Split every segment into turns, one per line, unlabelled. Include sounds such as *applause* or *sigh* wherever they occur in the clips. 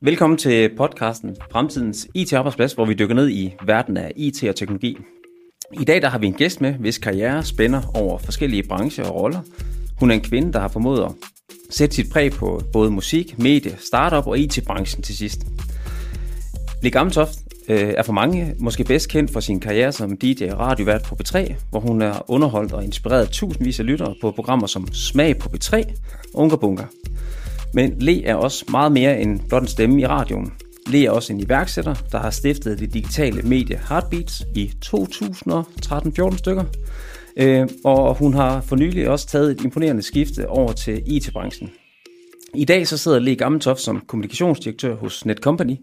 Velkommen til podcasten Fremtidens IT-arbejdsplads, hvor vi dykker ned i verden af IT og teknologi. I dag der har vi en gæst med, hvis karriere spænder over forskellige brancher og roller. Hun er en kvinde, der har formået at sætte sit præg på både musik, medie, startup og IT-branchen til sidst. Lig Amtoft øh, er for mange måske bedst kendt for sin karriere som DJ og radiovært på P3, hvor hun er underholdt og inspireret tusindvis af lyttere på programmer som Smag på P3 og Unga Bunker. Men Le er også meget mere end blot en stemme i radioen. Le er også en iværksætter, der har stiftet det digitale medie Heartbeats i 2013-14 stykker. Øh, og hun har for nylig også taget et imponerende skifte over til IT-branchen. I dag så sidder Le Gammeltoft som kommunikationsdirektør hos Netcompany,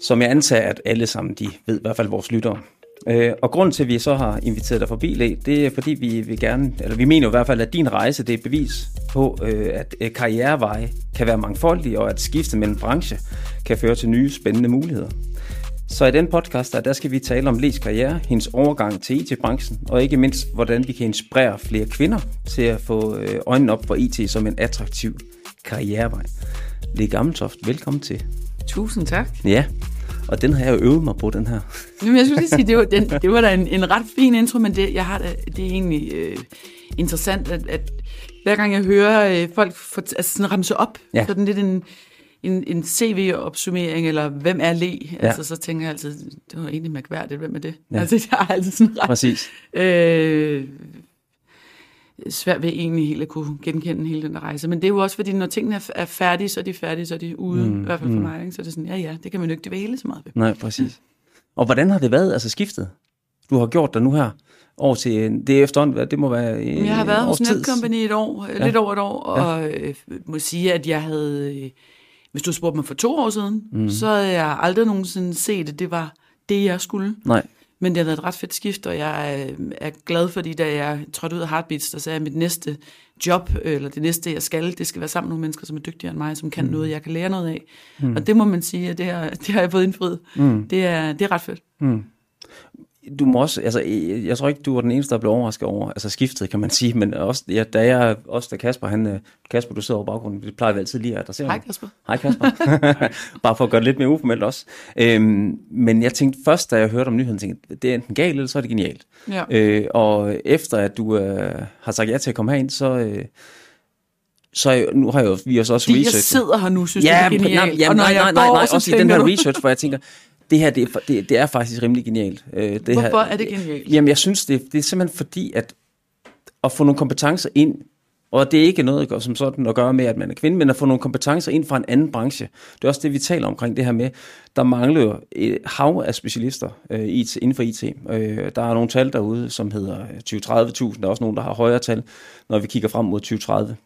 som jeg antager, at alle sammen de ved, i hvert fald vores lyttere. Øh, og grunden til, at vi så har inviteret dig forbi, Le, det er fordi, vi vil gerne, eller vi mener i hvert fald, at din rejse, det er bevis på, øh, at øh, karriereveje kan være mangfoldige, og at skifte mellem branche kan føre til nye spændende muligheder. Så i den podcast, der, der skal vi tale om Lees karriere, hendes overgang til IT-branchen, og ikke mindst, hvordan vi kan inspirere flere kvinder til at få øh, øjnene op for IT som en attraktiv karrierevej. Le Gammeltoft, velkommen til.
Tusind tak.
Ja, og den har jeg jo øvet mig på, den her.
Jamen, jeg skulle lige sige, det var, den, det var da en, en ret fin intro, men det, jeg har det er egentlig øh, interessant, at, at hver gang jeg hører øh, folk for, altså sådan ramse op,
Ja.
sådan lidt en, en, en CV-opsummering, eller hvem er Le?
Ja.
Altså, så tænker jeg altid, det var egentlig mærkværdigt, hvem er det?
Ja.
Altså, jeg har altid sådan ret
Præcis.
øh, svært ved egentlig helt at kunne genkende hele den der rejse. Men det er jo også, fordi når tingene er, færdige, så er de færdige, så er de ude, mm, i hvert fald for mig. Ikke? Så er det sådan, ja ja, det kan man jo ikke dvæle så meget ved.
Nej, præcis. Og hvordan har det været, altså skiftet? Du har gjort dig nu her over til, det er efterhånden, det må være en
Jeg har været hos. Netcompany et år, ja. lidt over et år, og øh, må sige, at jeg havde, øh, hvis du spurgte mig for to år siden, mm. så havde jeg aldrig nogensinde set, at det var det, jeg skulle.
Nej,
Men det har været et ret fedt skift, og jeg er, er glad, fordi da jeg trådte ud af Heartbeats, der sagde jeg, at mit næste job, eller det næste, jeg skal, det skal være sammen med nogle mennesker, som er dygtigere end mig, som kan mm. noget, jeg kan lære noget af. Mm. Og det må man sige, at det har, *laughs* det har jeg fået indfriet. Mm. Det, er, det er ret fedt.
Du må også, altså, jeg tror ikke, du var den eneste, der blev overrasket over, altså skiftet, kan man sige, men også, ja, da jeg, også da Kasper, han, øh, Kasper, du sidder over baggrunden, det plejer vi altid lige at adressere.
Hej Kasper.
Hej Kasper. *laughs* Bare for at gøre det lidt mere uformelt også. Øhm, men jeg tænkte først, da jeg hørte om nyheden, tænkte det er enten galt, eller så er det genialt.
Ja.
Øh, og efter at du øh, har sagt ja til at komme herind, så, øh, så jeg- nu har jeg jo, vi har så også
Fordi jeg
researchet.
sidder her nu, synes
Ja,
det er genialt.
nej, jamen,
og når
nej,
jeg
nej, nej, nej,
så
også i den her research, hvor jeg tænker, det her, det er, det, det er faktisk rimelig genialt. Øh, det
Hvorfor
her,
er det genialt?
Jamen, jeg synes, det, det er simpelthen fordi, at at få nogle kompetencer ind, og det er ikke noget som sådan at gøre med, at man er kvinde, men at få nogle kompetencer ind fra en anden branche. Det er også det, vi taler omkring det her med, der mangler jo et hav af specialister øh, IT, inden for IT. Øh, der er nogle tal derude, som hedder 20-30.000. Der er også nogen, der har højere tal, når vi kigger frem mod 2030.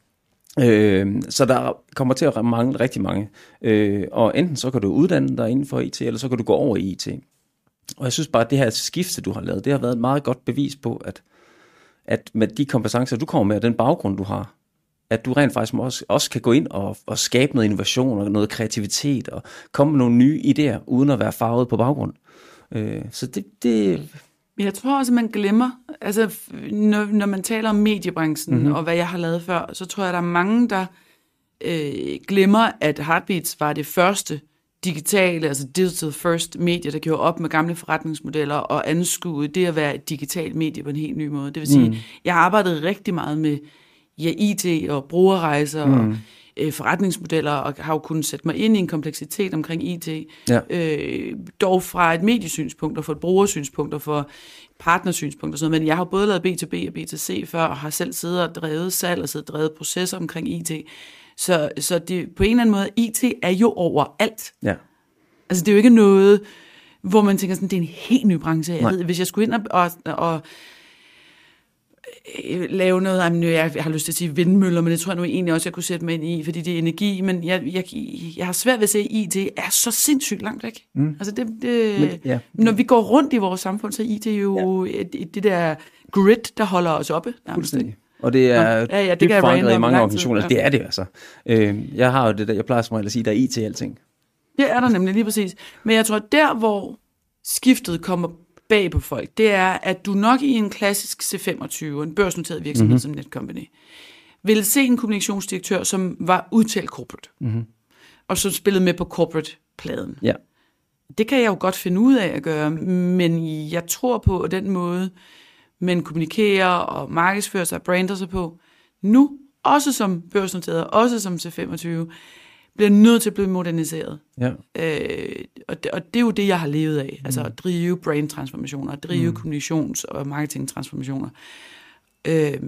Øh, så der kommer til at mangle rigtig mange. Øh, og enten så kan du uddanne dig inden for IT, eller så kan du gå over i IT. Og jeg synes bare, at det her skifte, du har lavet, det har været et meget godt bevis på, at, at med de kompetencer, du kommer med, og den baggrund, du har, at du rent faktisk også, også kan gå ind og, og skabe noget innovation og noget kreativitet, og komme med nogle nye idéer, uden at være farvet på baggrund. Øh, så det, det,
men Jeg tror også, at man glemmer, altså når, når man taler om mediebranchen
Mhm.
mm-hmm. og hvad jeg har lavet før, så tror jeg, der er mange, der øh, glemmer, at Heartbeats var det første digitale, altså digital first medie, der gjorde op med gamle forretningsmodeller og anskuede det at være et digitalt medie på en helt ny måde. Det vil sige, mm. jeg arbejdede rigtig meget med ja, IT og brugerrejser mm. og øh, forretningsmodeller, og har jo kunnet sætte mig ind i en kompleksitet omkring IT,
Ja.
øh, dog fra et mediesynspunkt og fra et brugersynspunkt og fra partnersynspunkt og sådan noget. Men jeg har både lavet B2B og B2C før, og har selv siddet og drevet salg og siddet og drevet processer omkring IT. Så, så det, på en eller anden måde, IT er jo overalt.
ja.
Altså det er jo ikke noget, hvor man tænker sådan, det er en helt ny branche. Jeg
Nej.
ved, hvis jeg skulle ind og, og, og lave noget, jamen, nu, jeg, har lyst til at sige vindmøller, men det tror jeg nu egentlig også, jeg kunne sætte mig ind i, fordi det er energi, men jeg, jeg, jeg har svært ved at se, at IT er så sindssygt langt væk. Mm. Altså det, det,
Men, ja.
når vi går rundt i vores samfund, så er IT jo ja. et, et, det der grid, der holder os oppe. nærmest, ikke?
Og det er
Nå,
ja,
ja, det
dybt forankret i mange
lang tid,
organisationer.
ja.
Det er det altså. Øh, jeg har jo det der, jeg plejer som regel at sige, der er IT i alting.
Det er der nemlig lige præcis. Men jeg tror, der hvor skiftet kommer bag på folk, det er, at du nok i en klassisk C25, en børsnoteret virksomhed mm-hmm. som Netcompany, ville se en kommunikationsdirektør, som var udtalt corporate. Mm-hmm. og så spillet med på corporate-pladen.
Ja.
Det kan jeg jo godt finde ud af at gøre, men jeg tror på at den måde, man kommunikerer og markedsfører sig og brander sig på, nu, også som børsnoteret, også som C25, bliver nødt til at blive moderniseret.
Ja.
Øh, og, det, og det er jo det, jeg har levet af. Altså at drive brain-transformationer, at drive mm. kommunikations- og marketing-transformationer. Øh,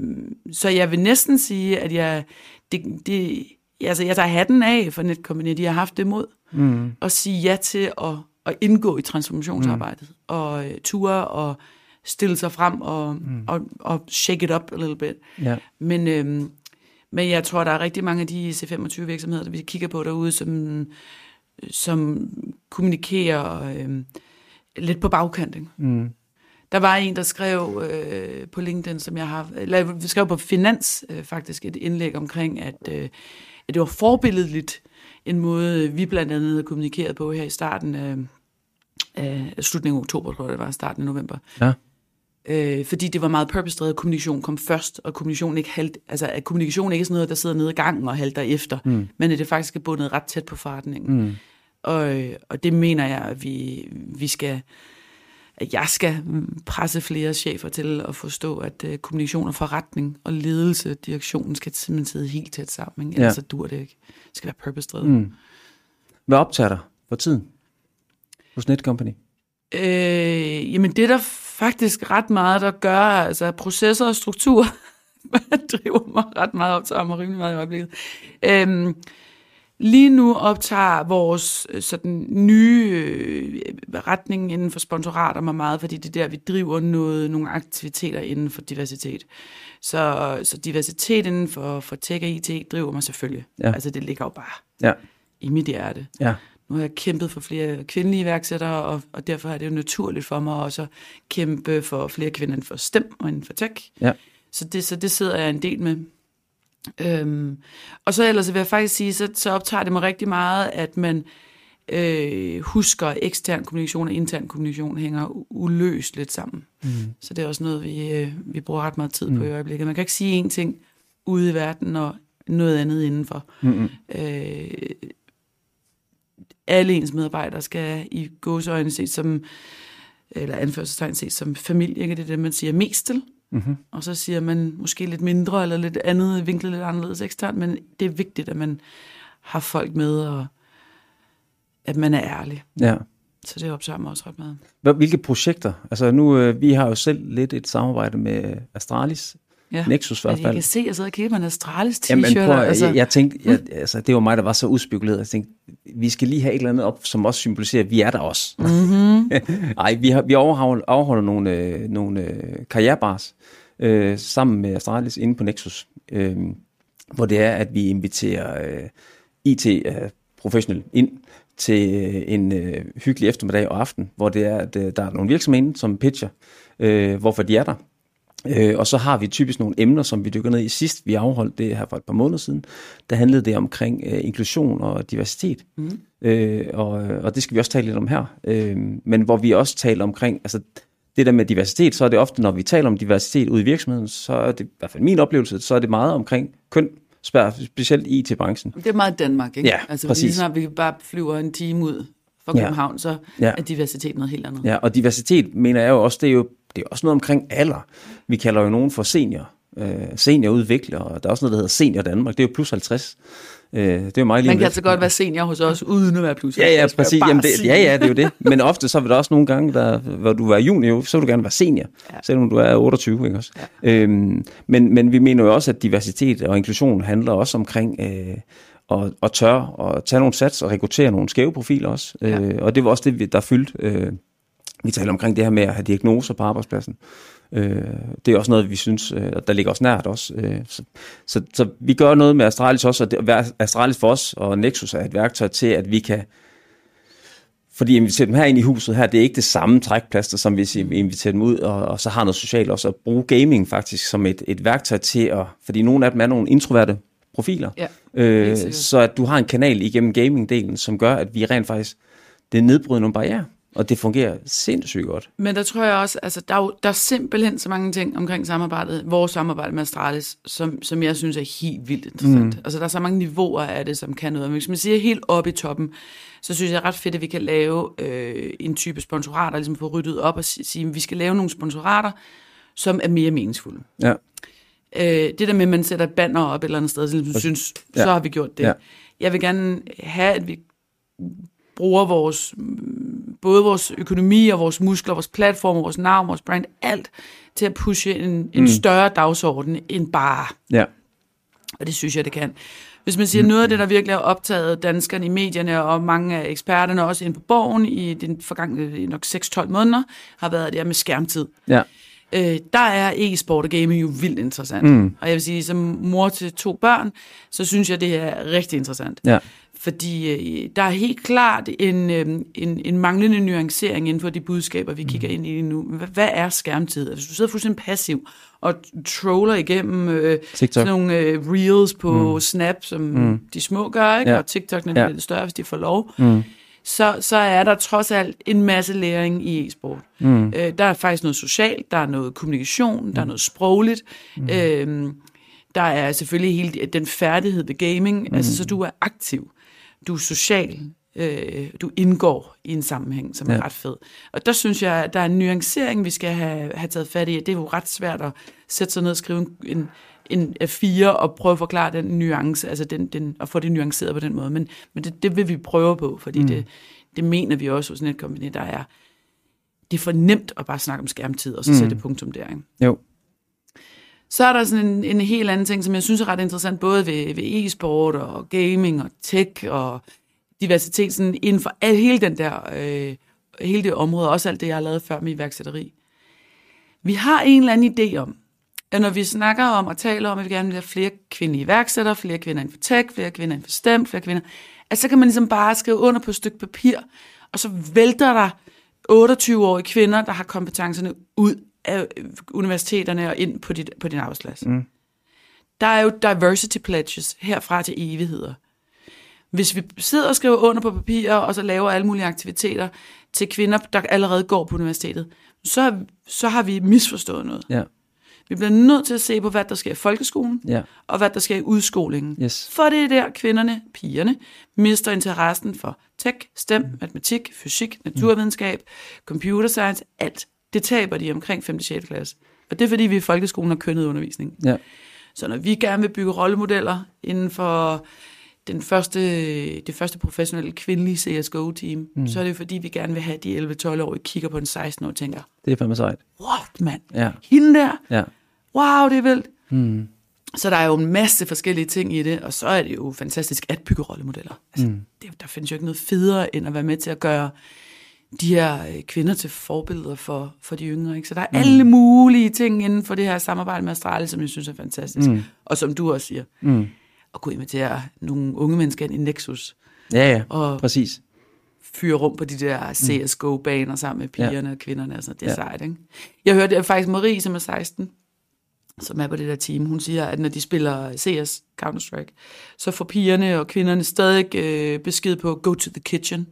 så jeg vil næsten sige, at jeg, det, det, altså jeg tager hatten af for Netcompany, de har haft det mod mm. at sige ja til at, at indgå i transformationsarbejdet, mm. og uh, ture og stille sig frem og, mm. og, og shake it up a little bit.
Ja.
Men, øhm, men jeg tror, der er rigtig mange af de C25 virksomheder, der vi kigger på derude, som, som kommunikerer øhm, lidt på bagkant. Ikke?
Mm.
Der var en, der skrev øh, på LinkedIn, som jeg har, eller skrev på Finans øh, faktisk et indlæg omkring, at, øh, at det var forbilledligt en måde, vi blandt andet havde kommunikeret på her i starten af, af slutningen af oktober, tror jeg det var, starten af november.
Ja.
Øh, fordi det var meget purpose at kommunikation kom først, og kommunikation ikke halt, altså at kommunikation ikke er sådan noget, der sidder nede i gangen og halter efter, mm. men at det faktisk er bundet ret tæt på forretningen. Mm. Og, og det mener jeg, at vi, vi skal, at jeg skal presse flere chefer til at forstå, at uh, kommunikation og forretning og ledelse, direktionen skal simpelthen sidde helt tæt sammen, ikke? ellers ja. så dur det ikke. Det skal være purpose mm.
Hvad optager dig for tiden hos Netcompany?
Øh, jamen det er der faktisk ret meget, der gør, altså processer og struktur, *laughs* driver mig ret meget op, til mig rimelig meget i øjeblikket. Øhm, lige nu optager vores øh, sådan nye øh, retning inden for sponsorater mig meget, fordi det er der, vi driver noget, nogle aktiviteter inden for diversitet. Så, så diversitet inden for, for tech og IT driver mig selvfølgelig. Ja. Altså det ligger jo bare
ja.
i mit hjerte.
Ja.
Nu har jeg kæmpet for flere kvindelige iværksættere, og, og derfor er det jo naturligt for mig også at kæmpe for flere kvinder inden for STEM og inden for tech.
Ja.
Så, det, så det sidder jeg en del med. Øhm, og så ellers vil jeg faktisk sige, så, så optager det mig rigtig meget, at man øh, husker, at ekstern kommunikation og intern kommunikation hænger uløseligt sammen. Mm. Så det er også noget, vi, øh, vi bruger ret meget tid på mm. i øjeblikket. Man kan ikke sige én ting ude i verden og noget andet indenfor. Mm-hmm. Øh, alle ens medarbejdere skal i gåsøjne set som, eller anførselstegn set som familie, ikke? det er det, man siger mest til. Mm-hmm. Og så siger man måske lidt mindre, eller lidt andet, vinklet lidt anderledes eksternt, men det er vigtigt, at man har folk med, og at man er ærlig.
Ja.
Så det optager mig også ret meget.
Hvilke projekter? Altså nu, øh, vi har jo selv lidt et samarbejde med Astralis,
Ja.
Nexus i hvert fald. Jeg
kan se, at jeg sidder og kigger på en Astralis t-shirt.
Jamen, prøv, altså. jeg, jeg tænkte, jeg, altså, det var mig, der var så uspekuleret. Jeg tænkte, vi skal lige have et eller andet op, som også symboliserer, at vi er der også.
Mm-hmm. *laughs*
Ej, vi, har, vi afholder, afholder nogle, øh, nogle øh, karrierebars øh, sammen med Astralis inde på Nexus, øh, hvor det er, at vi inviterer øh, IT-professionelle øh, ind til øh, en øh, hyggelig eftermiddag og aften, hvor det er, at øh, der er nogle virksomheder, som pitcher, øh, hvorfor de er der Øh, og så har vi typisk nogle emner, som vi dykker ned i sidst. Vi afholdt det her for et par måneder siden. Der handlede det omkring øh, inklusion og diversitet. Mm. Øh, og, og det skal vi også tale lidt om her. Øh, men hvor vi også taler omkring, altså det der med diversitet, så er det ofte, når vi taler om diversitet ude i virksomheden, så er det, i hvert fald min oplevelse, så er det meget omkring køn, specielt i IT-branchen.
Det er meget Danmark, ikke?
Ja,
altså,
præcis.
Lige snart vi bare flyver en time ud fra København, ja. så ja. er diversitet noget helt andet.
Ja, og diversitet mener jeg jo også, det er jo det er også noget omkring alder. Vi kalder jo nogen for senior, øh, seniorudvikler, og der er også noget, der hedder Senior Danmark. Det er jo plus 50. Øh, det er jo meget lige
Man kan altså godt være senior hos os, uden at være plus
50. Ja, ja, præcis. Jamen, det, ja, ja, det er jo det. Men ofte så vil der også nogle gange, der, hvor du er junior, så vil du gerne være senior, ja. selvom du er 28, ikke også? Ja. Øhm, men, men vi mener jo også, at diversitet og inklusion handler også omkring... Øh, og, og tør og tage nogle sats og rekruttere nogle skæve profiler også. Ja. Øh, og det var også det, der fyldte øh, vi taler omkring det her med at have diagnoser på arbejdspladsen. Øh, det er også noget, vi synes, øh, der ligger os nært også. Øh, så, så, så vi gør noget med Astralis også, og det, Astralis for os og Nexus er et værktøj til, at vi kan fordi invitere dem her ind i huset her, det er ikke det samme trækplaster, som hvis vi inviterer dem ud, og, og så har noget socialt også, at bruge gaming faktisk som et, et værktøj til at, fordi nogle af dem er nogle introverte profiler,
ja,
øh, så at du har en kanal igennem gaming-delen, som gør, at vi rent faktisk, det nedbryder nogle barriere Og det fungerer sindssygt godt.
Men der tror jeg også, altså der er, jo, der er simpelthen så mange ting omkring samarbejdet, vores samarbejde med Astralis, som, som jeg synes er helt vildt interessant. Mm. Altså der er så mange niveauer af det, som kan noget. Men hvis man siger helt op i toppen, så synes jeg ret fedt, at vi kan lave øh, en type sponsorater, ligesom få ryddet op og sige, at vi skal lave nogle sponsorater, som er mere meningsfulde.
Ja.
Øh, det der med, at man sætter banner op et eller andet sted, så ligesom synes,
Ja.
så har vi gjort det.
Ja.
Jeg vil gerne have, at vi bruger vores, både vores økonomi og vores muskler, vores platform, vores navn, vores brand, alt til at pushe en, en mm. større dagsorden end bare.
Ja.
Og det synes jeg, det kan. Hvis man siger noget af det, der virkelig har optaget danskerne i medierne, og mange af eksperterne også inde på borgen i den forgangne nok 6-12 måneder, har været det her med skærmtid.
Ja.
Øh, der er e-sport og gaming jo vildt interessant. Mm. Og jeg vil sige, som mor til to børn, så synes jeg, det er rigtig interessant.
Ja.
Fordi øh, der er helt klart en, øh, en, en manglende nuancering inden for de budskaber, vi kigger ind i nu. Hvad, hvad er skærmtid? Altså, Hvis du sidder fuldstændig passiv og troller igennem øh,
TikTok.
sådan nogle øh, reels på mm. Snap, som mm. de små gør, ikke?
Ja.
Og TikTok, når de
Ja.
ja. lidt større, hvis de får lov, mm. Så, så er der trods alt en masse læring i e-sport. Mm. Øh, der er faktisk noget socialt, der er noget kommunikation, mm. der er noget sprogligt, mm. øh, der er selvfølgelig hele den færdighed ved gaming, mm. altså så du er aktiv, du er social, øh, du indgår i en sammenhæng, som ja. Er ret fed. Og der synes jeg, at der er en nuancering, vi skal have, have taget fat i. Det er jo ret svært at sætte sig ned og skrive en, en A4 og prøve at forklare den nuance, altså den, den, og få det nuanceret på den måde. Men, men det, det vil vi prøve på, fordi mm. det, det mener vi også hos Netcompany, der er, det er for nemt at bare snakke om skærmtid, og så mm. sætte punktum der. Ikke?
Jo.
Så er der sådan en, en helt anden ting, som jeg synes er ret interessant, både ved, ved e-sport og gaming og tech og diversitet, sådan inden for al, hele den der, øh, hele det område, også alt det, jeg har lavet før med iværksætteri. Vi har en eller anden idé om, at når vi snakker om og taler om, at vi gerne vil have flere kvindelige iværksættere, flere kvinder inden for tech, flere kvinder inden for STEM, flere kvinder, at så kan man ligesom bare skrive under på et stykke papir, og så vælter der 28-årige kvinder, der har kompetencerne ud af universiteterne og ind på, dit, på din arbejdsplads. Mm. Der er jo diversity pledges herfra til evigheder. Hvis vi sidder og skriver under på papirer, og så laver alle mulige aktiviteter til kvinder, der allerede går på universitetet, så, så har vi misforstået noget.
Ja.
Vi bliver nødt til at se på, hvad der sker i folkeskolen,
Ja.
og hvad der sker i udskolingen.
Yes.
For det er der, kvinderne, pigerne, mister interessen for tech, STEM, mm. matematik, fysik, naturvidenskab, computer science, alt. Det taber de omkring 5. og 6. klasse. Og det er, fordi vi i folkeskolen har kønnet undervisning.
Ja.
Så når vi gerne vil bygge rollemodeller inden for den første, det første professionelle kvindelige CSGO-team, mm. så er det fordi, vi gerne vil have de 11-12-årige kigger på den 16-årige og tænker,
Det er fandme sejt.
what, mand?
Ja.
Hende der?
Ja.
Wow, det er vildt. Mm. Så der er jo en masse forskellige ting i det, og så er det jo fantastisk at bygge rollemodeller. Altså, mm. det, der findes jo ikke noget federe, end at være med til at gøre de her øh, kvinder til forbilleder for, for de yngre. Ikke? Så der er mm. alle mulige ting inden for det her samarbejde med Astralis, som jeg synes er fantastisk. Mm. Og som du også siger, mm. at kunne invitere nogle unge mennesker ind i Nexus,
Ja, ja.
Og-
Præcis.
fyre rum på de der CSGO-baner sammen med pigerne og kvinderne og sådan Det er ja. sejt, ikke? Jeg hørte faktisk Marie, som er 16, som er på det der team, hun siger, at når de spiller CS, Counter-Strike, så får pigerne og kvinderne stadig øh, besked på go to the kitchen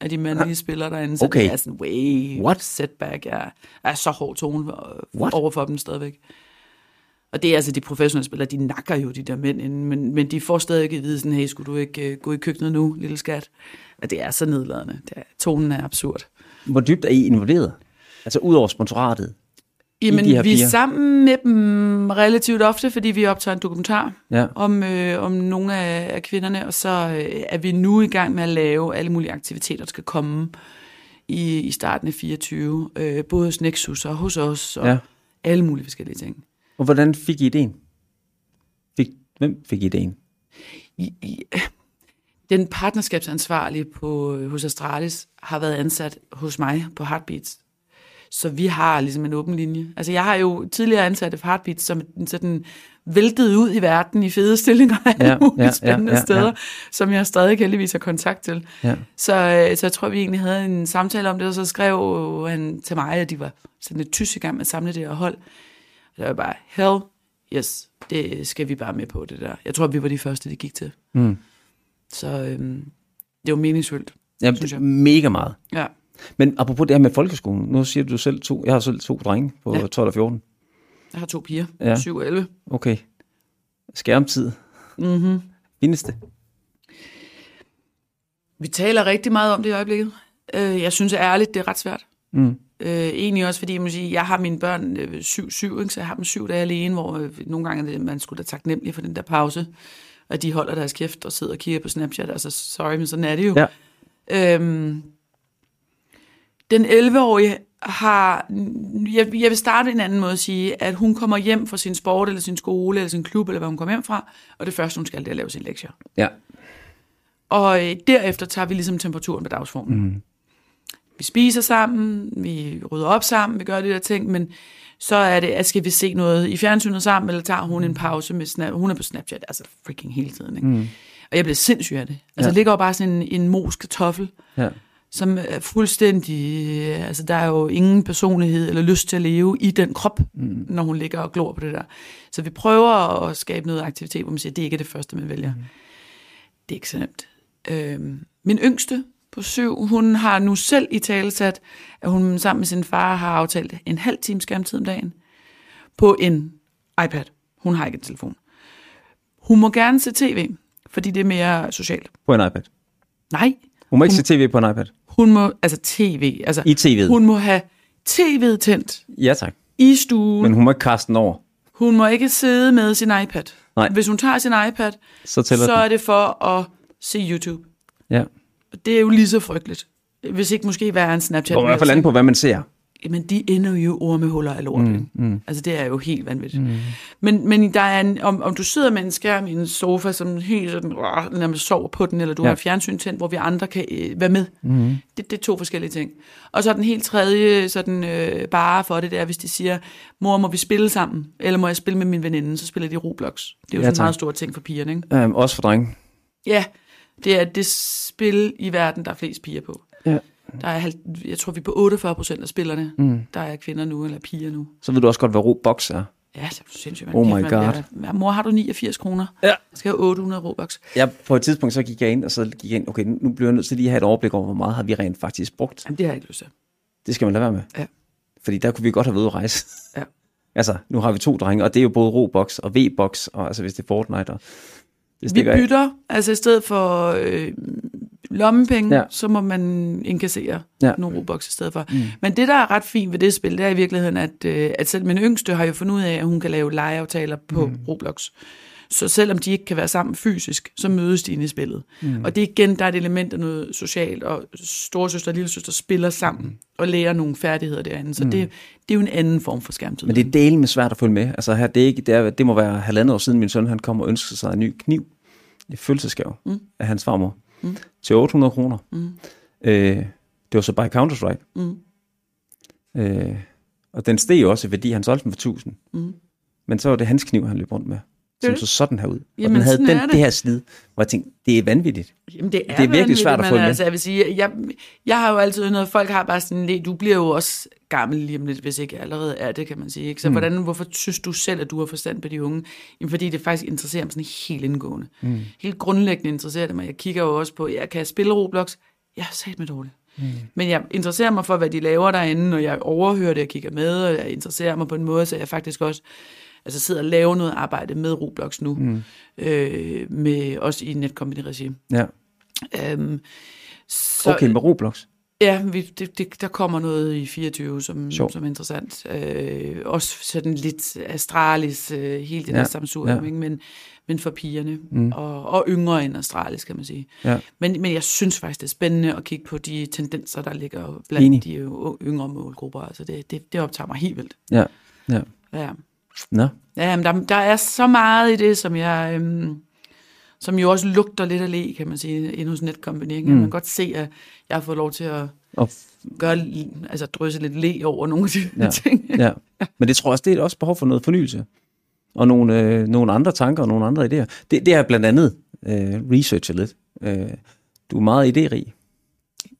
af de mandlige spillere derinde. Så
Okay.
det er sådan way
What?
setback. Ja. er så hård tone øh,
What?
over for dem stadigvæk. Og det er altså de professionelle spillere, de nakker jo de der mænd inden, men, men de får stadig at vide sådan, hey, skulle du ikke øh, gå i køkkenet nu, lille skat? Og det er så nedladende. Det er, tonen er absurd.
Hvor dybt er I involveret? Altså ud over sponsoratet?
Jamen,
de her
vi er sammen med dem relativt ofte, fordi vi optager en dokumentar
Ja.
om, øh, om nogle af, af kvinderne, og så øh, er vi nu i gang med at lave alle mulige aktiviteter, der skal komme i, i starten af 24, øh, både hos Nexus og hos os, og
Ja.
alle mulige forskellige ting.
Og hvordan fik I ideen? Fik, hvem fik ideen?
I, i, den partnerskabsansvarlige på, hos Astralis har været ansat hos mig på Heartbeats. Så vi har ligesom en åben linje. Altså jeg har jo tidligere ansat et Heartbeats, som sådan væltet ud i verden i fede stillinger af
Ja,
ja, mulige
ja,
ja,
ja,
spændende
ja,
ja, steder,
ja.
ja. som jeg stadig heldigvis har kontakt til.
Ja.
Så, øh, så jeg tror, vi egentlig havde en samtale om det, og så skrev han til mig, at de var sådan lidt tysk i gang med at samle det her hold. Og der var bare, hell, yes, det skal vi bare med på, det der. Jeg tror, vi var de første, det gik til.
Mm.
Så øhm, det var meningsfuldt.
Jamen,
Synes jeg.
mega meget.
Ja.
Men apropos det her med folkeskolen, nu siger du selv to, jeg har selv to drenge på
Ja.
ja. 12 og 14.
Jeg har to piger,
Ja.
7 og 11.
Okay. Skærmtid.
Mm-hmm.
Findes det?
Vi taler rigtig meget om det i øjeblikket. Øh, jeg synes ærligt, det er ret svært.
Mm.
Øh, egentlig også, fordi jeg, må sige, jeg har mine børn øh, syv, syv, ikke? så jeg har dem syv dage alene, hvor øh, nogle gange det, man skulle da taknemmelig for den der pause, at de holder deres kæft og sidder og kigger på Snapchat. Altså, sorry, men sådan er det jo.
Ja.
Øhm, den 11-årige har, jeg, jeg vil starte en anden måde at sige, at hun kommer hjem fra sin sport, eller sin skole, eller sin klub, eller hvad hun kommer hjem fra, og det første, hun skal, det er at lave sine lektier.
Ja.
Og øh, derefter tager vi ligesom temperaturen på dagsformen.
Mm.
Vi spiser sammen, vi rydder op sammen, vi gør de der ting, men så er det, at skal vi se noget i fjernsynet sammen, eller tager hun en pause med Snap, hun er på Snapchat, altså freaking hele tiden. Ikke? Mm. Og jeg bliver sindssyg af det. Altså,
ja.
ligger jo bare sådan en, en mos kartoffel,
Ja.
Som er fuldstændig, øh, altså der er jo ingen personlighed eller lyst til at leve i den krop, mm. når hun ligger og glor på det der. Så vi prøver at skabe noget aktivitet, hvor man siger, det er ikke det første, man vælger. Mm. Det er ikke så nemt. Øhm, min yngste på syv, hun har nu selv i talesat, at hun sammen med sin far har aftalt en halv time skærmtid om dagen på en iPad. Hun har ikke en telefon. Hun må gerne se tv, fordi det er mere socialt.
På en iPad.
Nej,
Hun må ikke se tv på en iPad.
Hun må, altså tv, altså
I tv'et.
hun må have tv'et tændt
Ja tak.
i stuen.
Men hun må ikke kaste den over.
Hun må ikke sidde med sin iPad.
Nej.
Hvis hun tager sin iPad,
Så
så
den.
er det for at se YouTube.
Ja.
Det er jo lige så frygteligt. Hvis ikke måske være en Snapchat.
Det kommer i hvert fald an på, hvad man ser.
Men de ender jo ormehuller af lort. Mm, mm. Altså det er jo helt vanvittigt. Mm. Men, men der er en, om, om du sidder med en skærm i en sofa, som helt sådan, øh, nærmest sover på den, eller du
Ja.
har fjernsyn tændt, hvor vi andre kan øh, være med. Mm. Det, det er to forskellige ting. Og så den helt tredje sådan, øh, bare for det, det er, hvis de siger, mor, må vi spille sammen? Eller må jeg spille med min veninde? Så spiller de Roblox. Det er jo
Ja,
sådan en meget stor ting for pigerne, ikke?
Øhm, også for drenge.
Ja, det er det spil i verden, der er flest piger på.
Ja.
Der er, jeg tror, vi er på 48 procent af spillerne, mm. der er kvinder nu, eller piger nu.
Så ved du også godt, hvad Roblox er.
Ja, det er sindssygt.
Oh my
man
God.
bliver- Ja, mor, har du 89 kroner?
Ja.
Jeg skal have 800 Robux.
Ja, på et tidspunkt så gik jeg ind, og så gik jeg ind, okay, nu bliver jeg nødt til lige at have et overblik over, hvor meget har vi rent faktisk brugt.
Jamen, det har jeg ikke lyst til.
Det skal man lade være med.
Ja.
Fordi der kunne vi godt have været ude at rejse.
Ja. *laughs*
altså, nu har vi to drenge, og det er jo både Roblox og V-Box, og altså hvis det er Fortnite, og det
Vi
af.
bytter, altså i stedet for øh, lommepenge,
Ja.
så må man inkassere
Ja.
nogle Robux i stedet for. Mm. Men det, der er ret fint ved det spil, det er i virkeligheden, at, øh, at selv min yngste har jo fundet ud af, at hun kan lave legeaftaler på mm. Roblox. Så selvom de ikke kan være sammen fysisk, så mødes de inde i spillet. Mm. Og det er igen, der er et element af noget socialt, og storesøster og lillesøster spiller sammen mm. og lærer nogle færdigheder derinde. Så mm. det, det er jo en anden form for skærmtid.
Men det er delen med svært at følge med. Altså her, det, er ikke, det, er, det må være halvandet år siden, min søn han kom og ønskede sig en ny kniv i fødselsgave mm. af hans farmor mm. til 800 kroner. Mm. Øh, det var så bare Counter-Strike.
Mm.
Øh, og den steg jo også i værdi, han solgte den for 1000. Mm. Men så var det hans kniv, han løb rundt med. Som
det.
så sådan her ud. og
Jamen,
den havde den,
er det.
det her slid, hvor jeg tænkte, det er vanvittigt.
Jamen, det er,
Det er virkelig svært at med.
Altså, jeg vil sige, jeg, jeg har jo altid noget, folk har bare sådan du bliver jo også gammel lige om lidt, hvis ikke allerede er det, kan man sige. Ikke? Så mm. hvordan, hvorfor synes du selv, at du har forstand på de unge? Jamen, fordi det faktisk interesserer mig sådan helt indgående. Mm. Helt grundlæggende interesserer det mig. Jeg kigger jo også på, jeg kan spille Roblox? Jeg har sat med dårligt. Mm. Men jeg interesserer mig for, hvad de laver derinde, og jeg overhører det, jeg kigger med, og jeg interesserer mig på en måde, så jeg faktisk også altså sidder og laver noget arbejde med Roblox nu, mm. øh, med, også i netcompany-regi.
Ja.
Øhm, så,
Okay, med Roblox.
Ja, vi, det, det, der kommer noget i 24, som,
Sjovt.
som er interessant. Øh, også sådan lidt astralis, øh, helt det
Ja,
der samsurium,
ja.
ikke? Men, men for pigerne, mm. og, og yngre end astralis, kan man sige.
Ja.
Men, men jeg synes faktisk, det er spændende at kigge på de tendenser, der ligger blandt
Enig.
de yngre målgrupper. Altså det, det, det optager mig helt vildt.
Ja. Ja.
Ja.
Nå.
Ja, men der, der er så meget i det, som jeg... Øhm, som jo også lugter lidt af le, kan man sige, inde hos Netcompany. Mm. Man kan godt se, at jeg har fået lov til at
Og,
gøre, altså drysse lidt le over nogle af de
ja. *laughs*
ting.
ja. Men det tror jeg også, det er også behov for noget fornyelse. Og nogle, øh, nogle andre tanker og nogle andre idéer. Det, det er blandt andet øh, researchet lidt. Øh, du er meget idérig.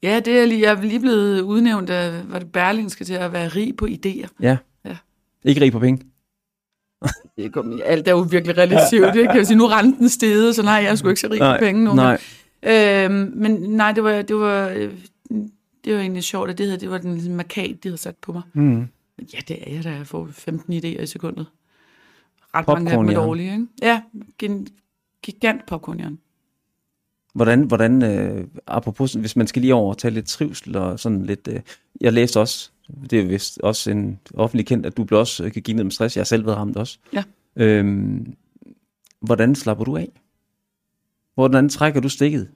Ja, det er lige, jeg er lige blevet udnævnt af, var det Berlingske til at være rig på idéer.
Ja.
Ja.
Ikke rig på penge.
Det kom, alt er jo virkelig relativt, jeg sige. Nu er renten steget, så nej, jeg sgu ikke så rig på penge nu.
Nej.
Øhm, men nej, det var, det var, Det var egentlig sjovt, at det, her, det var den markat, de havde sat på mig.
Mm.
Ja, det er jeg, da jeg får 15 idéer i sekundet. Ret mange af dem er dårlige, ikke? Ja, gen- gigant popcornjern.
Hvordan, hvordan øh, apropos, hvis man skal lige over og tale lidt trivsel og sådan lidt... Øh, jeg læste også, det er vist også en offentlig kendt, at du blev også kan give ned med stress. Jeg har selv været ramt også.
Ja.
Øhm, hvordan slapper du af? Hvordan trækker du stikket?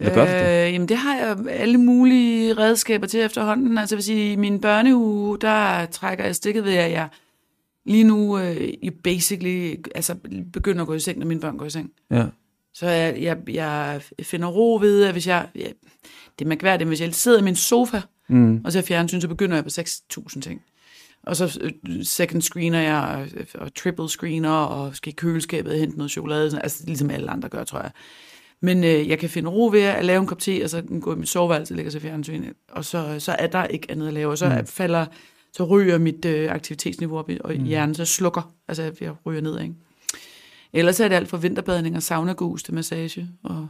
Eller gør du det?
Øh, jamen, det har jeg alle mulige redskaber til efterhånden. Altså, jeg vil sige, i min børneuge, der trækker jeg stikket ved, at jeg lige nu øh, basically altså, begynder at gå i seng, når mine børn går i seng.
Ja.
Så jeg, jeg, jeg finder ro ved, at hvis jeg... jeg det er mærkværdigt, hvis jeg sidder i min sofa,
Mm.
og ser fjernsyn, så begynder jeg på 6.000 ting. Og så øh, second screener jeg, og, og triple screener, og skal i køleskabet og hente noget chokolade, sådan, altså ligesom alle andre gør, tror jeg. Men øh, jeg kan finde ro ved at lave en kop te, og så gå i mit soveværelse og lægge sig fjernsyn, og så, så er der ikke andet at lave, og så mm. falder, så ryger mit øh, aktivitetsniveau op og mm. hjernen, så slukker, altså jeg ryger ned, ikke? Ellers er det alt fra vinterbadning og sauna-gus til massage og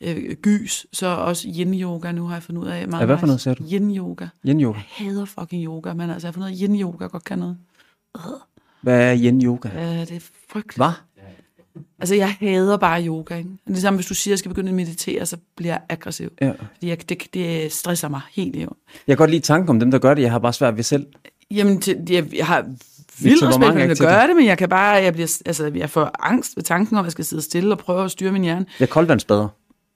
øh, gys, så også yin-yoga nu har jeg fundet ud af. Meget
Ja, hvad for noget sagde du?
Yin-yoga.
Yin yoga.
Jeg hader fucking yoga, men altså jeg har fundet ud af, at yin-yoga godt kan noget.
Hvad er yin yoga?
Ja, det er frygteligt.
Hvad?
Altså jeg hader bare yoga, ikke? Det er samme, hvis du siger, at jeg skal begynde at meditere, så bliver jeg aggressiv.
Ja.
Fordi jeg, det, det stresser mig helt i
Jeg kan godt lide tanken om dem, der gør det. Jeg har bare svært ved selv.
Jamen, til, jeg, jeg har vildt respekt for dem,
ikke
der
til
gør
det.
det, men jeg kan bare, jeg, bliver, altså, jeg får angst ved tanken om, at jeg skal sidde stille og prøve at styre min hjerne.
Jeg er koldvandsbader.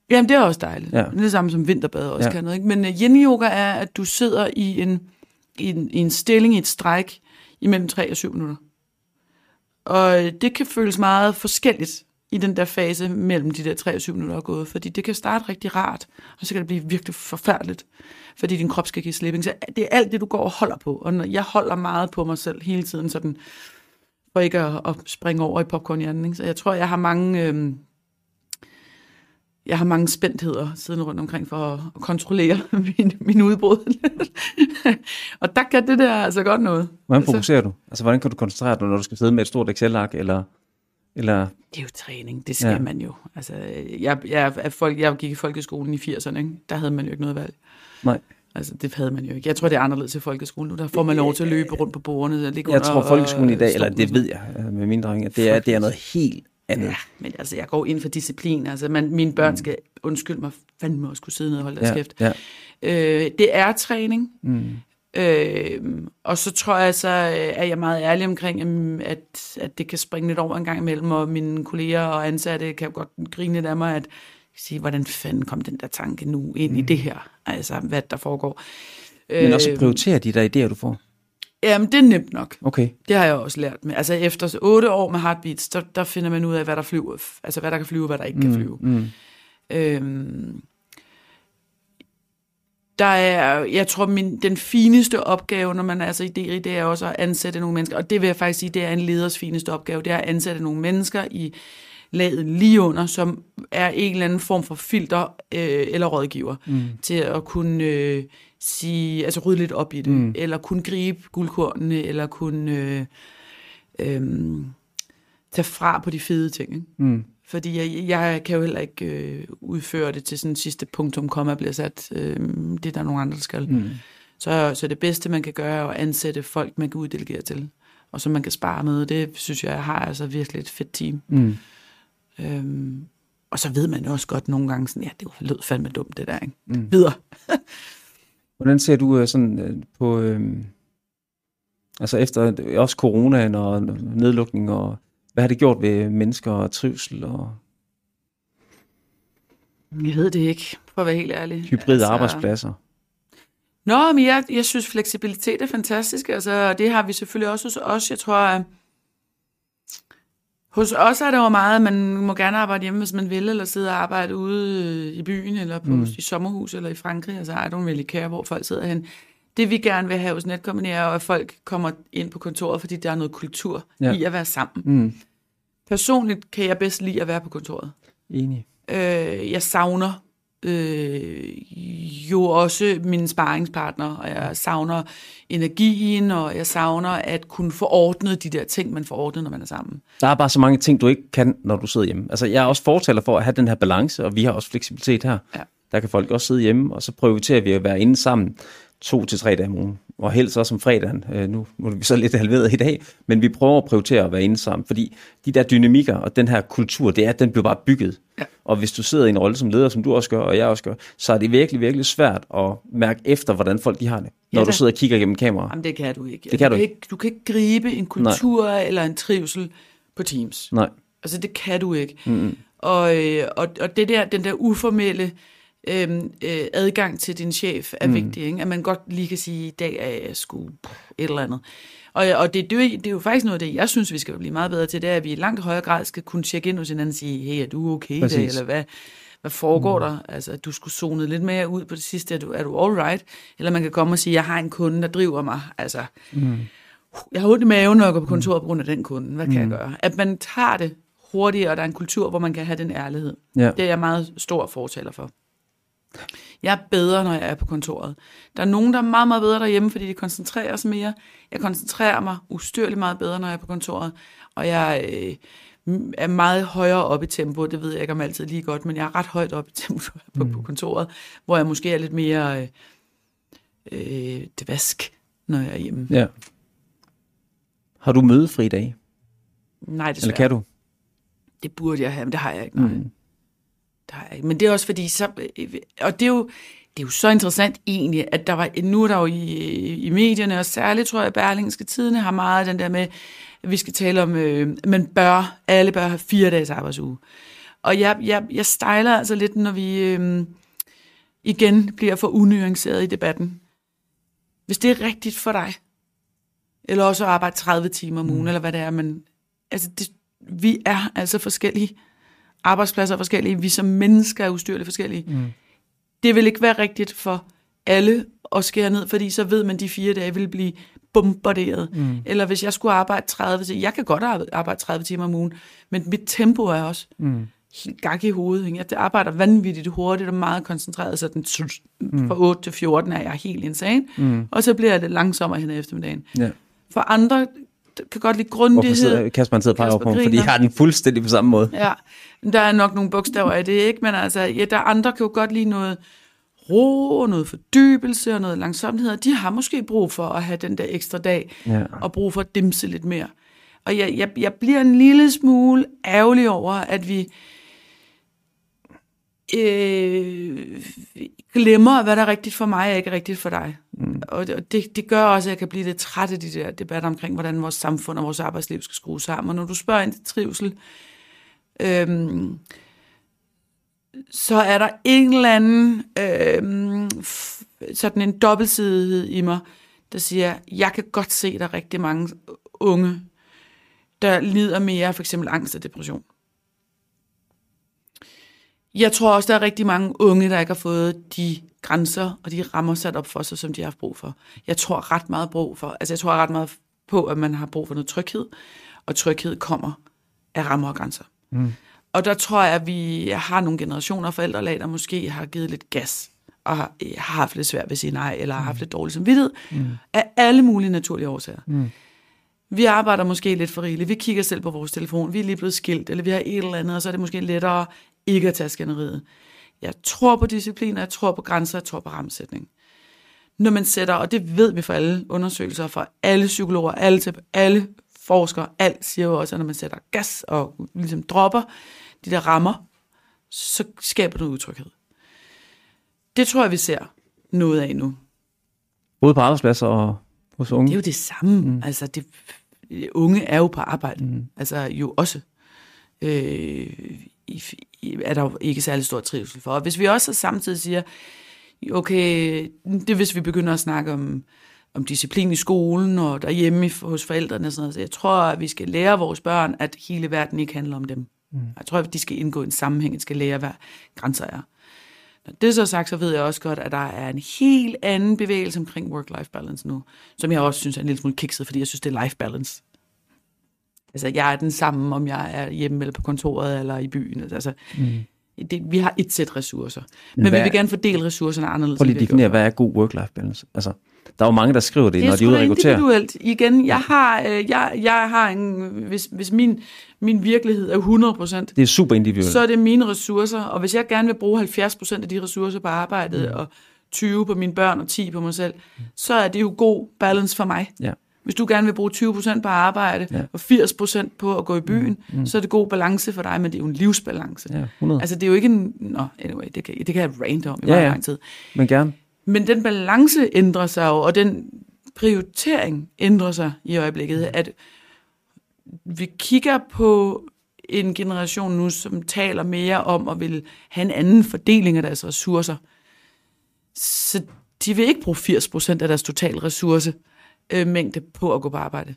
Jamen, det er også dejligt.
Ja.
Det er det samme som vinterbad også
Ja.
kan noget. Ikke? Men uh, yin-yoga er, at du sidder i en, i en, i en stilling, i et stræk, imellem 3 og 7 minutter. Og øh, det kan føles meget forskelligt i den der fase mellem de der 3 og 7 minutter er gået, fordi det kan starte rigtig rart, og så kan det blive virkelig forfærdeligt, fordi din krop skal give slip. Så det er alt det, du går og holder på, og når jeg holder meget på mig selv hele tiden, sådan, for ikke at, at springe over i popcornhjernen. Ikke? Så jeg tror, jeg har mange... Øh, jeg har mange spændtheder siden rundt omkring for at, kontrollere *laughs* min, min udbrud. *laughs* og der kan det der altså godt noget.
Hvordan
Altså-
fokuserer du? Altså, hvordan kan du koncentrere dig, når du skal sidde med et stort Excel-ark, eller, eller
Det er jo træning, det skal
Ja.
man jo. Altså, jeg, jeg, er folk, jeg gik i folkeskolen i 80'erne, ikke? der havde man jo ikke noget valg.
Nej.
Altså, det havde man jo ikke. Jeg tror, det er anderledes i folkeskolen nu. Der får man lov til at løbe rundt på bordene. og ligge
jeg
under,
tror, folkeskolen i dag, eller det ved jeg øh, med min dreng, at det er, det er noget helt andet.
Ja, men altså, jeg går ind for disciplin. Altså, man, mine børn skal, undskyld mig, fandme også skulle sidde ned og holde deres
ja,
kæft.
ja.
Øh, det er træning.
Mm.
Øh, og så tror jeg så, øh, er jeg meget ærlig omkring, øhm, at, at det kan springe lidt over en gang imellem, og mine kolleger og ansatte kan jo godt grine lidt af mig, at sige, hvordan fanden kom den der tanke nu ind mm. i det her? Altså, hvad der foregår.
Men også
Øh,
prioritere de der idéer, du får.
Jamen, det er nemt nok.
Okay.
Det har jeg også lært med. Altså, efter otte år med Heartbeats, der, der finder man ud af, hvad der flyver. Altså, hvad der kan flyve, og hvad der ikke kan flyve.
Mm.
Øhm, der er, jeg tror, min, den fineste opgave, når man er så idérig, det er også at ansætte nogle mennesker. Og det vil jeg faktisk sige, det er en leders fineste opgave. Det er at ansætte nogle mennesker i laget lige under, som er en eller anden form for filter øh, eller rådgiver mm. til at kunne øh, sige, altså rydde lidt op i det, mm. eller kunne gribe guldkornene, eller kunne øh, øh, tage fra på de fede ting. Ikke?
Mm.
Fordi jeg, jeg kan jo heller ikke øh, udføre det til sådan sidste punktum, komma bliver sat. Øh, det er der nogle andre, der skal.
Mm.
Så, så det bedste, man kan gøre, er at ansætte folk, man kan uddelegere til. Og som man kan spare med. Det synes jeg, jeg har altså virkelig et fedt team.
Mm.
Øhm, og så ved man jo også godt nogle gange sådan, ja, det lød fandme dumt, det der, ikke?
Mm.
Videre. *laughs*
Hvordan ser du øh, sådan øh, på, øh, altså efter øh, også coronaen og nedlukning, og hvad har det gjort ved mennesker og trivsel og
Jeg ved det ikke, for at være helt ærlig.
hybride altså... arbejdspladser?
Nå, men jeg, jeg synes, fleksibilitet er fantastisk. Altså, det har vi selvfølgelig også hos os. Jeg tror, hos os er det jo meget, at man må gerne arbejde hjemme, hvis man vil, eller sidde og arbejde ude i byen, eller på, mm. i sommerhus, eller i Frankrig. Altså, I don't really care, hvor folk sidder hen. Det vi gerne vil have hos Netcompany er, jo, at folk kommer ind på kontoret, fordi der er noget kultur
ja.
i at være sammen.
Mm.
Personligt kan jeg bedst lide at være på kontoret.
Enig.
Øh, jeg savner øh, jo også mine sparringspartner, og jeg savner energien, og jeg savner at kunne få ordnet de der ting, man får ordnet, når man er sammen.
Der er bare så mange ting, du ikke kan, når du sidder hjemme. Altså, jeg er også fortaler for at have den her balance, og vi har også fleksibilitet her.
Ja.
der kan folk også sidde hjemme, og så prioriterer vi at være inde sammen to til tre dage om ugen. Og helst også om fredagen. Øh, nu, nu er vi så lidt halveret i dag, men vi prøver at prioritere at være inde sammen, fordi de der dynamikker og den her kultur, det er, at den bliver bare bygget. Ja. Og hvis du sidder i en rolle som leder, som du også gør, og jeg også gør, så er det virkelig, virkelig svært at mærke efter, hvordan folk de har det, når ja, du sidder og kigger gennem kamera.
Jamen, det kan du ikke.
Det kan
du,
du
ikke. Du kan ikke gribe en kultur Nej. eller en trivsel på Teams.
Nej.
Altså, det kan du ikke. Mm-hmm. Og, øh, og, og det der, den der uformelle øhm, øh, adgang til din chef er mm. vigtig. Ikke? At man godt lige kan sige, i dag er jeg sgu et eller andet. Og, og det, det, det er jo faktisk noget af det, jeg synes, vi skal blive meget bedre til, det er, at vi i langt højere grad skal kunne tjekke ind hos hinanden og sige, hey, er du okay i dag, eller hvad, hvad foregår mm. der? Altså, at du skulle zone lidt mere ud på det sidste, er du, er du all right? Eller man kan komme og sige, jeg har en kunde, der driver mig. Altså, mm. jeg har ondt i maven, når jeg går på kontoret på grund af den kunde. Hvad kan mm. jeg gøre? At man tager det hurtigere, og der er en kultur, hvor man kan have den ærlighed. Ja. Det er jeg meget stor fortaler for. Jeg er bedre, når jeg er på kontoret. Der er nogen, der er meget, meget bedre derhjemme, fordi de koncentrerer sig mere. Jeg koncentrerer mig ustyrligt meget bedre, når jeg er på kontoret. Og jeg øh, er meget højere op i tempo. Det ved jeg ikke om altid lige godt, men jeg er ret højt op i tempo på, mm. på kontoret, hvor jeg måske er lidt mere øh, øh, dvask, når jeg er hjemme.
Ja. Har du mødefri dag?
Nej, desværre.
Eller kan du?
Det burde jeg have, men det har jeg ikke. Nej. Mm. Der er, men det er også fordi, så, og det er jo, det er jo så interessant egentlig, at der var, nu er der jo i, i medierne, og særligt tror jeg, at Berlingske Tidene har meget den der med, at vi skal tale om, øh, man bør, alle bør have fire dages arbejdsuge. Og jeg, jeg, jeg stejler altså lidt, når vi øh, igen bliver for unuanceret i debatten. Hvis det er rigtigt for dig, eller også at arbejde 30 timer om ugen, mm. eller hvad det er, men altså det, vi er altså forskellige arbejdspladser er forskellige, vi som mennesker er ustyrligt forskellige. Mm. Det vil ikke være rigtigt for alle at skære ned, fordi så ved man, at de fire dage vil blive bombarderet. Mm. Eller hvis jeg skulle arbejde 30 timer, jeg kan godt arbejde 30 timer om ugen, men mit tempo er også mm. helt gak i hovedet. Ikke? Jeg arbejder vanvittigt hurtigt og meget koncentreret, så den mm. fra 8 til 14 er jeg helt insane, mm. og så bliver jeg lidt langsommere hen eftermiddagen. Yeah. For andre kan godt lide grundighed. Hvorfor
Kasper, han sidder og på fordi jeg har den fuldstændig på samme måde.
Ja, der er nok nogle bogstaver i det, ikke? Men altså, ja, der andre kan jo godt lide noget ro og noget fordybelse og noget langsomhed, og de har måske brug for at have den der ekstra dag, ja. og brug for at dimse lidt mere. Og jeg, jeg, jeg bliver en lille smule ærgerlig over, at vi øh, glemmer, hvad der er rigtigt for mig, og ikke rigtigt for dig. Mm. Og det, det gør også, at jeg kan blive lidt træt af de der debatter omkring, hvordan vores samfund og vores arbejdsliv skal skrues sammen. Og når du spørger ind til trivsel, øhm, så er der en eller anden øhm, sådan en dobbeltsidighed i mig, der siger, jeg kan godt se, at der er rigtig mange unge, der lider mere af for eksempel angst og depression. Jeg tror også, der er rigtig mange unge, der ikke har fået de grænser og de rammer sat op for sig, som de har haft brug for. Jeg tror ret meget brug for, altså jeg tror ret meget på, at man har brug for noget tryghed, og tryghed kommer af rammer og grænser. Mm. Og der tror jeg, at vi har nogle generationer af forældrelag, der måske har givet lidt gas, og har, har haft lidt svært ved at sige nej, eller har haft mm. lidt dårlig samvittighed, mm. af alle mulige naturlige årsager. Mm. Vi arbejder måske lidt for rigeligt, vi kigger selv på vores telefon, vi er lige blevet skilt, eller vi har et eller andet, og så er det måske lettere ikke at tage skænderiet. Jeg tror på disciplin, og jeg tror på grænser, jeg tror på ramsætning. Når man sætter, og det ved vi fra alle undersøgelser, fra alle psykologer, alle, alle forskere, alt siger jo også, at når man sætter gas og ligesom dropper de der rammer, så skaber det utryghed. Det tror jeg, vi ser noget af nu.
Både på arbejdspladser og hos unge?
Det er jo det samme. Mm. Altså, det, unge er jo på arbejde. Mm. Altså, jo også. Øh, i, i, er der jo ikke særlig stor trivsel for. Og hvis vi også samtidig siger, okay, det er hvis vi begynder at snakke om, om disciplin i skolen og derhjemme hos forældrene og sådan noget. Så jeg tror, at vi skal lære vores børn, at hele verden ikke handler om dem. Mm. Jeg tror, at de skal indgå i en sammenhæng, de skal lære, hvad grænser er. Når det er så sagt, så ved jeg også godt, at der er en helt anden bevægelse omkring work-life balance nu, som jeg også synes er en lille smule kikset, fordi jeg synes, det er life balance. Altså, jeg er den samme, om jeg er hjemme eller på kontoret eller i byen. Altså, mm. det, vi har et sæt ressourcer. Men, men hvad, vi vil gerne fordele ressourcerne anderledes.
Prøv lige at definere, hvad er god work-life balance? Altså, Der er jo mange, der skriver det,
Det er
når de er
da
at rekruttere.
individuelt. Igen, jeg har, øh, jeg, jeg har en, hvis, hvis min, min virkelighed er 100 procent,
Det er super individuelt.
så er det mine ressourcer, og hvis jeg gerne vil bruge 70 procent af de ressourcer på arbejdet,
Mm.
og 20 på mine børn og 10 på mig selv, så er det jo god balance for mig.
Ja.
Hvis du gerne vil bruge 20 procent på arbejde,
Ja.
og 80 procent på at gå i byen, mm. så er det god balance for dig, men det er jo en livsbalance.
Ja, 100.
Altså, det er jo ikke en... Nå, anyway, det kan, det kan jeg rant om i
Ja,
meget
ja.
lang tid.
Men gerne.
Men den balance ændrer sig jo, og den prioritering ændrer sig i øjeblikket, at vi kigger på en generation nu, som taler mere om at vil have en anden fordeling af deres ressourcer. Så de vil ikke bruge 80 procent af deres totale ressource øh, mængde på at gå på arbejde.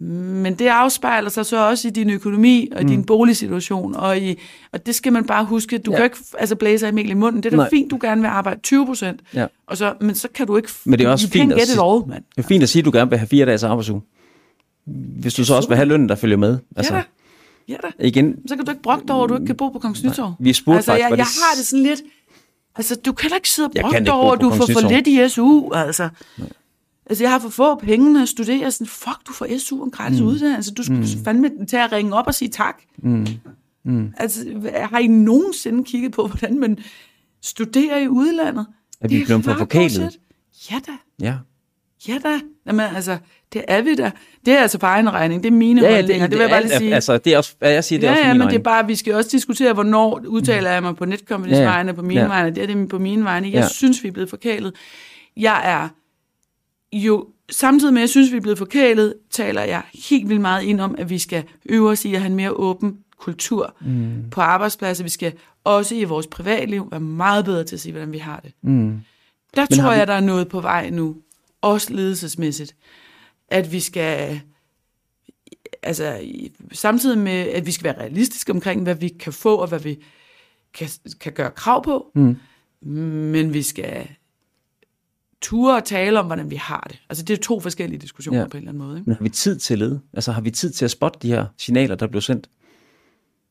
Men det afspejler sig så også i din økonomi og i din boligsituation, og, i, og det skal man bare huske. Du
Ja.
kan ikke altså, blæse af Emil i munden. Det er da
Nej.
fint, du gerne vil arbejde 20 procent,
Ja.
og så, men så kan du ikke...
Men det er også fint at sige-
all, mand.
Det er fint at sige, at du gerne vil have fire dages arbejdsuge. Hvis du så også vil have lønnen, der følger med. Altså,
Ja da. Ja da.
igen,
Så kan du ikke brokke dig over, at du ikke kan bo på Kongens Nytorv.
vi spurgte
altså,
faktisk,
jeg, jeg
det-
har det sådan lidt... Altså, du kan da ikke sidde og brokke dig over, at du får for lidt i SU, altså. Altså, jeg har for få penge, når jeg studerer. Sådan, fuck, du får SU og en gratis mm. uddannelse. Du skulle mm. fandme tage at ringe op og sige tak.
Mm. Mm.
Altså, har I nogensinde kigget på, hvordan man studerer i udlandet?
Er vi blevet for forkælet?
bullshit. Ja da.
ja.
Ja da. Jamen, altså, det er vi da. Det er altså på egen regning. Det er mine
Ja,
holdninger. Det, det vil jeg bare lige
er-
sige.
Altså, det er også, jeg siger, det er
ja,
også
ja, men det er
regning.
bare, vi skal også diskutere, hvornår udtaler jeg mig på Netcompany's
Ja,
ja, vegne, på mine
Ja.
vegne, det er det på mine vegne. Jeg
ja.
synes, vi er blevet forkælet. Jeg er jo, samtidig med, at jeg synes, vi er blevet forkælet, taler jeg helt vildt meget ind om, at vi skal øve os i at have en mere åben kultur mm. på arbejdspladser. Vi skal også i vores privatliv være meget bedre til at sige, hvordan vi har det.
Mm.
Der
Men
tror
vi-
jeg, der er noget på vej nu, også ledelsesmæssigt, at vi skal, altså samtidig med, at vi skal være realistiske omkring, hvad vi kan få, og hvad vi kan, kan gøre krav på,
Mm.
men vi skal ture og tale om, hvordan vi har det. Altså det er to forskellige diskussioner
Ja.
på en eller anden måde. Ikke?
Men har vi tid til at lede? Altså, har vi tid til at spotte de her signaler, der blev sendt?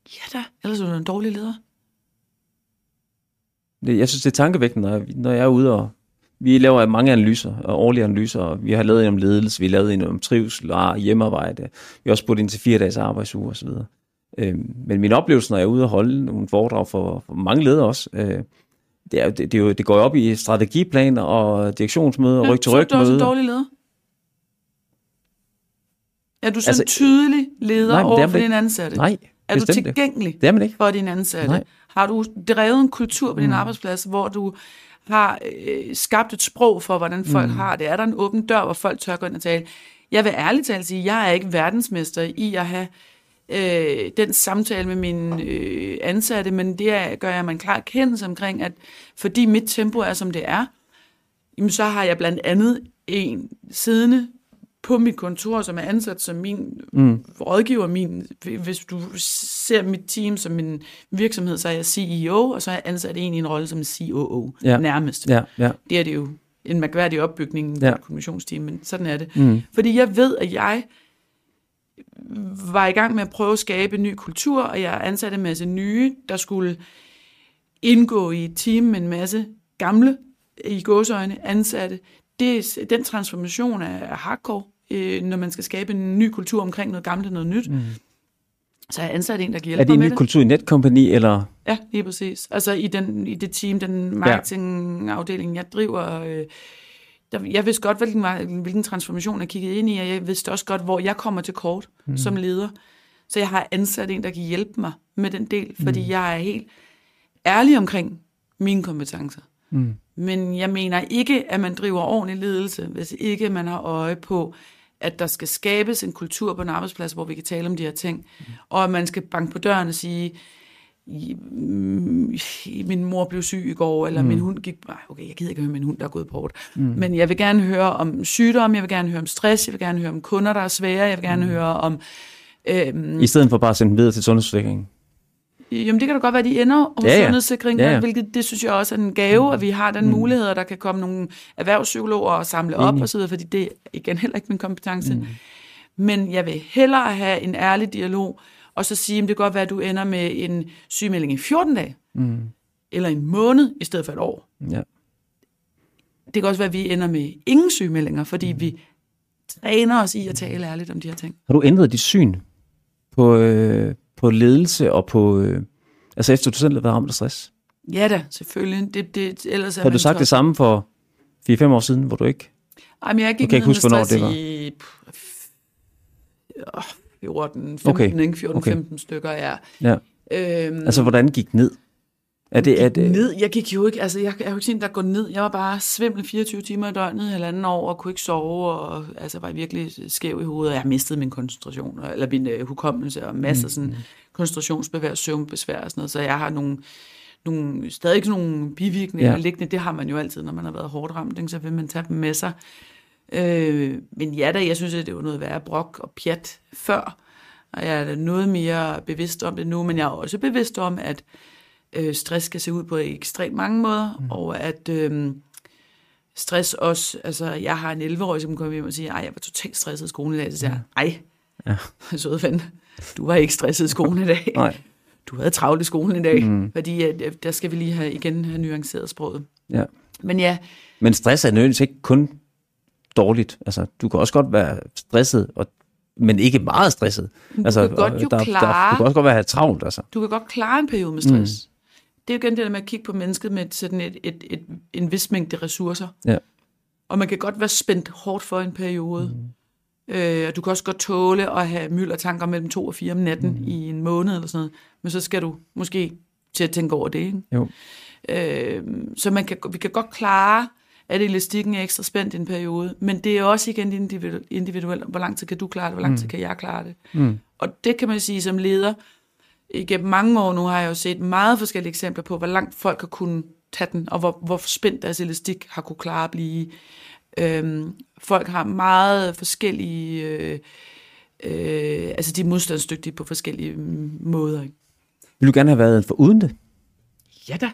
Ja da, ellers er du en dårlig leder.
Jeg synes, det er tankevækkende, når, når jeg er ude og... Vi laver mange analyser, og årlige analyser, og vi har lavet en om ledelse, vi har lavet en om trivsel og hjemmearbejde. Vi har også spurgt ind til fire dages arbejdsuge osv. Øhm, men min oplevelse, når jeg er ude og holde nogle foredrag for, for mange ledere også, øh, det, er, det, det, er jo, det går op i strategiplaner og direktionsmøder og ryg til
er
ryg
du også en
møder.
dårlig leder. Er du sådan
Altså-
altså, tydelig leder
Nej, det
over
er
for dine ansatte?
Nej,
er du tilgængelig?
Det er man ikke.
for dine ansatte?
Nej.
Har du drevet en kultur på din arbejdsplads, hvor du har øh, skabt et sprog for, hvordan folk mm. har det? Er der en åben dør, hvor folk tør gå ind og tale? Jeg vil ærligt talt sige, jeg er ikke verdensmester i at have øh, den samtale med mine øh, ansatte, men det er, gør jeg mig en klar kendelse omkring, at fordi mit tempo er, som det er, jamen, så har jeg blandt andet en siddende på mit kontor, som er ansat som min mm. rådgiver. Min, hvis du ser mit team som en virksomhed, så er jeg CEO, og så er jeg ansat en i en rolle som COO, Ja. nærmest.
Ja, ja.
Det er det jo en mærkværdig opbygning
Ja.
et kommunikationsteam, men sådan er det.
Mm.
Fordi jeg ved, at jeg var i gang med at prøve at skabe en ny kultur, og jeg ansatte en masse nye, der skulle indgå i et team med en masse gamle, i gåsøjne, ansatte. Det, den transformation er hardcore, øh, når man skal skabe en ny kultur omkring noget gammelt og noget nyt. Mm. Så jeg ansat en, der kan hjælpe
Er det en ny
med
kultur i Netcompany, eller...
Ja, lige præcis. Altså i, den, i det team, den marketingafdeling, jeg driver, øh, der, jeg vidste godt, hvilken, hvilken transformation jeg kiggede ind i, og jeg vidste også godt, hvor jeg kommer til kort mm. som leder. Så jeg har ansat en, der kan hjælpe mig med den del, fordi mm. jeg er helt ærlig omkring mine kompetencer.
Mm.
Men jeg mener ikke, at man driver ordentlig ledelse, hvis ikke man har øje på, at der skal skabes en kultur på en arbejdsplads, hvor vi kan tale om de her ting, mm. og at man skal banke på døren og sige, "Mm, min mor blev syg i går, eller mm. min hund gik... Okay, jeg gider ikke høre min hund, der er gået bort. Mm. Men jeg vil gerne høre om sygdom, jeg vil gerne høre om stress, jeg vil gerne høre om kunder, der er svære, jeg vil gerne mm. høre om... Øhm,
I stedet for bare at sende dem videre til sundhedsforsikringen.
Jamen, det kan da godt være, at de ender hos
Ja,
ja, sundhedssikringen,
Ja,
ja, hvilket det synes jeg også er en gave, at vi har den mm. mulighed, at der kan komme nogle erhvervspsykologer og samle op
Enig.
og så videre, fordi det er igen heller ikke min kompetence. Mm. Men jeg vil hellere have en ærlig dialog, og så sige, at det kan godt være, at du ender med en sygemelding i 14 dage,
Mm.
eller en måned, i stedet for et år.
Ja.
det kan også være, at vi ender med ingen sygemeldinger, fordi vi træner os i at tale ærligt om de her ting.
Har du ændret dit syn på, øh, på ledelse og på... Øh, altså efter du selv har været ramt af stress?
Ja da, selvfølgelig. Det, det, ellers er
Har du sagt
så-
det samme for 4-5 år siden, hvor du ikke...
Jamen, jeg gik
Du kan ikke huske, hvornår det var?
i 14, 15,
Okay.
ikke? 14,
Okay.
15 stykker, ja.
Ja.
Øhm,
Altså, hvordan gik ned? Er det, er det,
ned, jeg gik jo ikke, altså jeg, jeg jo ikke set, der går ned. Jeg var bare svimmel 24 timer i døgnet, halvanden år, og kunne ikke sove, og altså var virkelig skæv i hovedet, og jeg mistet min koncentration, og- eller min øh, hukommelse, og masser af sådan koncentrationsbesvær, søvnbesvær og sådan noget, så jeg har nogle, nogle stadig nogle bivirkninger
Ja.
ja. liggende. Det har man jo altid, når man har været hårdt ramt, ikke? så vil man tage dem med sig. Øh, men ja da, jeg synes, at det var noget værre brok og pjat før, og jeg er da noget mere bevidst om det nu, men jeg er også bevidst om, at øh, stress kan se ud på ekstremt mange måder, mm. og at øh, stress også, altså jeg har en 11-årig, som kommer hjem og siger, ej, jeg var totalt stresset i skolen i dag, så siger jeg, ej,
Ja. *laughs*
søde ven, du var ikke stresset i skolen i dag. *laughs*
nej.
Du havde travlt i skolen i dag, mm. fordi at, øh, der skal vi lige have, igen have nuanceret sproget.
Ja.
Men ja,
Men stress er nødvendigvis ikke kun dårligt. Altså, du kan også godt være stresset, og, men ikke meget stresset. Altså,
kan godt
og
jo
der, der,
klare-
du kan også godt være travlt, altså.
du kan godt klare en periode med stress. Mm. Det er jo igen det der med at kigge på mennesket med sådan et, et, et, en vis mængde ressourcer.
Ja.
Og man kan godt være spændt hårdt for en periode. Mm. Øh, og du kan også godt tåle at have myldertanker mellem to og fire om natten mm. i en måned eller sådan noget. Men så skal du måske til at tænke over det. Ikke?
Jo.
Øh, så man kan, vi kan godt klare, at elastikken er ekstra spændt i en periode, men det er også igen individu- individuelt. Hvor lang tid kan du klare det, hvor lang tid kan jeg klare det?
Mm.
Og det kan man sige som leder. Igennem mange år nu har jeg jo set meget forskellige eksempler på, hvor langt folk har kunnet tage den, og hvor, hvor spændt deres elastik har kunne klare at blive. Øhm, folk har meget forskellige... Øh, øh, altså de er modstandsdygtige på forskellige mm, måder. Ikke?
Vil du gerne have været for uden det?
Ja da,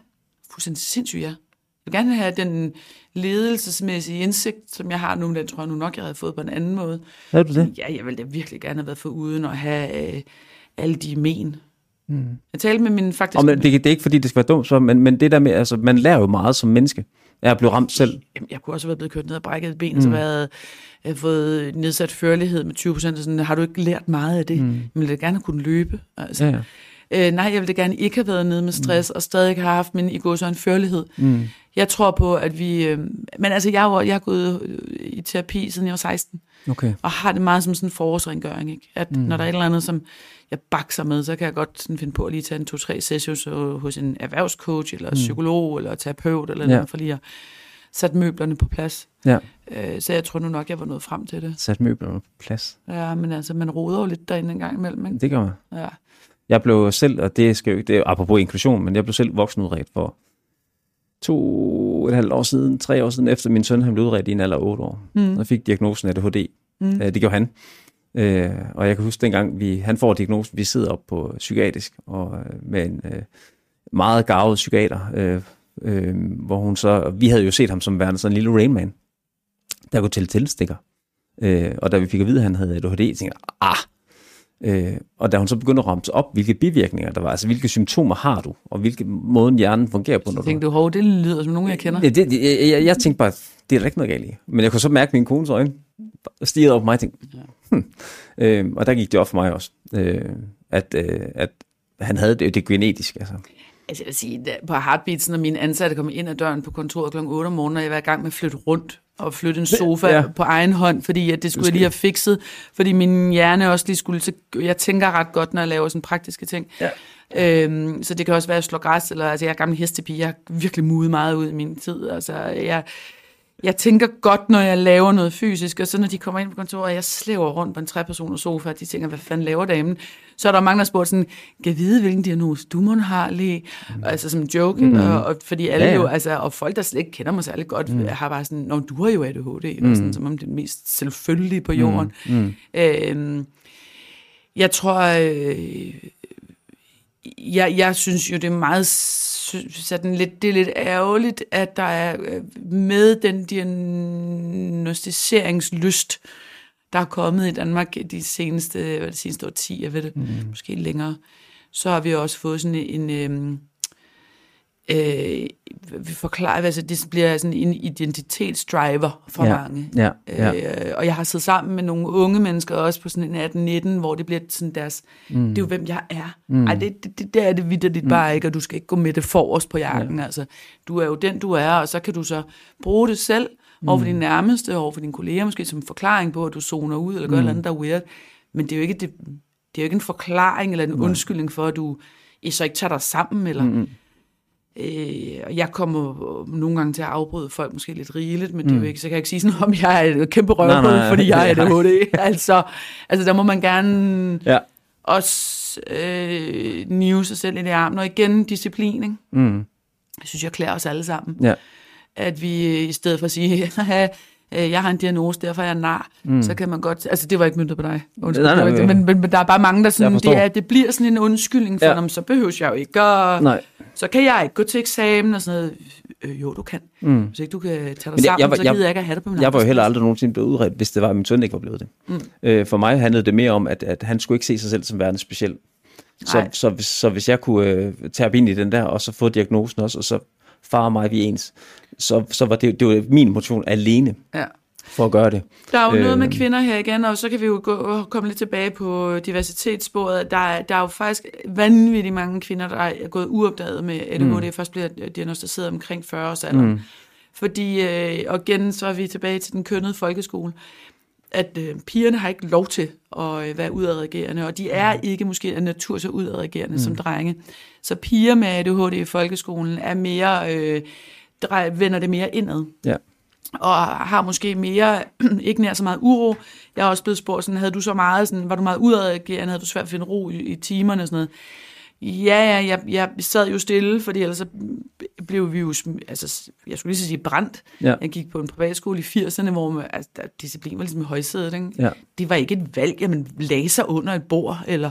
fuldstændig sindssygt, ja. Jeg vil gerne have den ledelsesmæssige indsigt, som jeg har nu, den tror jeg nu nok, jeg havde fået på en anden måde.
Havde du det?
Ja, jeg ville da virkelig gerne have været for uden at have øh, alle de men. Mm. Jeg talte med min faktisk...
Og men, det, det er ikke fordi, det skal være dumt, så, men, men det der med, altså, man lærer jo meget som menneske. Jeg blev ramt selv.
Jamen, jeg kunne også være blevet kørt ned og brækket et ben, mm. så været øh, fået nedsat førlighed med 20 procent. Sådan, har du ikke lært meget af det? Mm. Jeg ville gerne kunne løbe. Altså.
Ja, ja.
Øh, nej, jeg ville gerne ikke have været nede med stress, mm. og stadig have haft min i går så en førlighed. Mm. Jeg tror på, at vi... Øh, men altså, jeg, var, jeg har gået øh, i terapi, siden jeg var 16,
Okay.
og har det meget som sådan en forårsrengøring. Ikke? At mm. når der er et eller andet, som jeg bakser med, så kan jeg godt sådan finde på at lige tage en to-tre sessions øh, hos en erhvervscoach, eller mm. psykolog, eller terapeut, eller
ja.
noget, for lige at sætte møblerne på plads.
Ja,
Øh, så jeg tror nu nok, jeg var nået frem til det.
sat møblerne på plads.
Ja, men altså, man roder jo lidt derinde en gang imellem, ikke?
Det gør man.
Ja.
Jeg blev selv, og det skal jo ikke, det er apropos inklusion, men jeg blev selv voksenudredt for to og et halvt år siden, tre år siden, efter min søn han blev udredt i en alder af otte år. Mm. Og fik diagnosen ADHD. Mm. Det gjorde han. Øh, og jeg kan huske dengang, vi, han får diagnosen, vi sidder op på psykiatrisk, og øh, med en øh, meget gavet psykiater, øh, øh, hvor hun så, vi havde jo set ham som værende sådan en lille Rainman, der kunne tælle tilstikker. Øh, og da vi fik at vide, at han havde ADHD, tænkte jeg, ah, Øh, og da hun så begyndte at ramse op, hvilke bivirkninger der var, altså hvilke symptomer har du, og hvilke måden hjernen fungerer på, når
Så
du...
tænkte du, hov, det lyder som nogen, jeg kender.
Ja, det, det, jeg, jeg, jeg tænkte bare, det er der ikke noget galt i. Men jeg kunne så mærke min kones øjne stirrede op på mig og tænkte, hm. øh, og der gik det op for mig også, øh, at, øh, at han havde det, det genetisk. Altså.
Altså jeg vil sige, på Heartbeats, når mine ansatte kom ind ad døren på kontoret kl. 8 om morgenen, og jeg var i gang med at flytte rundt og flytte en sofa
Ja.
ja. på egen hånd, fordi at det skulle jeg lige have fikset, fordi min hjerne også lige skulle, så jeg tænker ret godt, når jeg laver sådan praktiske ting.
Ja.
Øhm, så det kan også være at slå græs, eller altså jeg er gammel hestepige, jeg har virkelig mudet meget ud i min tid, altså jeg, jeg tænker godt, når jeg laver noget fysisk, og så når de kommer ind på kontoret, og jeg slæver rundt på en trepersoners sofa, og de tænker, hvad fanden laver damen? Så er der mange, der spurgt sådan, kan vide, hvilken diagnose du må har lige? Mm. Altså som joke, mm. og, og, fordi alle
Ja,
ja, jo, altså, og folk, der slet ikke kender mig særlig godt, mm. har bare sådan, når du har jo ADHD, mm. og sådan, som om det er mest selvfølgelige på jorden. Mm. Øhm, jeg tror, øh, jeg, jeg synes jo, det er meget sådan lidt, det er lidt ærgerligt, at der er øh, med den diagnostiseringslyst, der er kommet i Danmark de seneste, hvad det seneste årti, jeg ved det, mm. måske længere, så har vi også fået sådan en, øh, øh, vi forklarer, altså det bliver sådan en identitetsdriver for
Ja,
mange.
ja, ja.
Øh, og jeg har siddet sammen med nogle unge mennesker også på sådan en 18-19, hvor det bliver sådan deres, mm. det er jo hvem jeg er. Mm. Ej, det, det, det, det er det vidderligt mm. bare ikke, og du skal ikke gå med det forrest på jakken. Ja. Altså, du er jo den, du er, og så kan du så bruge det selv over for dine nærmeste, over for dine kolleger, måske som forklaring på, at du zoner ud, eller gør mm. noget andet, der er weird. Men det er jo ikke, det, det er jo ikke en forklaring eller en undskyldning for, at du I så ikke tager dig sammen, eller... Mm. Øh, og jeg kommer nogle gange til at afbryde folk måske lidt rigeligt, men det er jo ikke, så kan jeg ikke sige sådan, *laughs* om jeg er et kæmpe røvhul, fordi jeg er *laughs*
nej.
ADHD. altså, altså, der må man gerne
Ja.
også øh, nive sig selv i det arm. Og igen, disciplin, ikke?
Mm.
Jeg synes, jeg klæder os alle sammen.
Ja.
At vi øh, i stedet for at sige, *laughs* "Haha, øh, jeg har en diagnose, derfor er jeg nar, mm. så kan man godt... Altså, det var ikke myndet på dig. Undskyld,
Nej, nej,
ikke-
men-
men, men, men der er bare mange, der sådan...
Jeg.
Det, er, det bliver sådan en undskyldning for,
Ja.
ja. så behøver jeg jo ikke at...
Nej.
Så kan jeg ikke gå til eksamen og sådan noget. Øh, jo, du kan. Mm. Hvis ikke du kan tage dig
jeg-
sammen,
jeg var-
så
jeg-
gider jeg ikke at have det på min
Jeg var jo heller aldrig nogensinde blevet udredt, hvis det var, at min søn ikke var blevet det. Mm. Øh, for mig handlede det mere om, at, at han skulle ikke se sig selv som værende speciel. Så,
Nej.
så, hvis, så hvis jeg kunne øh, tage ind i den der, og så få diagnosen også, og så far og mig, vi er ens, så, så var det, det var min motion alene
Ja.
for at gøre det.
Der er jo noget med
Øhm.
kvinder her igen, og så kan vi jo gå, komme lidt tilbage på diversitetssporet. Der er, der er jo faktisk vanvittigt mange kvinder, der er gået uopdaget med ADHD, mm. først bliver diagnostiseret omkring 40 års alderen. Mm. Fordi, øh, og igen, så er vi tilbage til den kønnede folkeskole, at øh, pigerne har ikke lov til at øh, være udadreagerende, og de er ikke måske af natur så udadreagerende mm. som drenge. Så piger med ADHD i folkeskolen er mere, øh, drej, vender det mere indad
Ja.
og har måske mere, *clears throat* ikke nær så meget uro. Jeg har også blevet spurgt sådan, havde du så meget, sådan, var du meget udadreagerende, havde du svært at finde ro i, i timerne og sådan noget. Ja, ja, jeg, jeg sad jo stille, fordi ellers så blev vi jo, altså, jeg skulle lige så sige brændt.
Ja.
Jeg gik på en privatskole i 80'erne, hvor man, altså, disciplin var ligesom i højsædet. Ikke?
Ja.
Det var ikke et valg, at man lagde sig under et bord, eller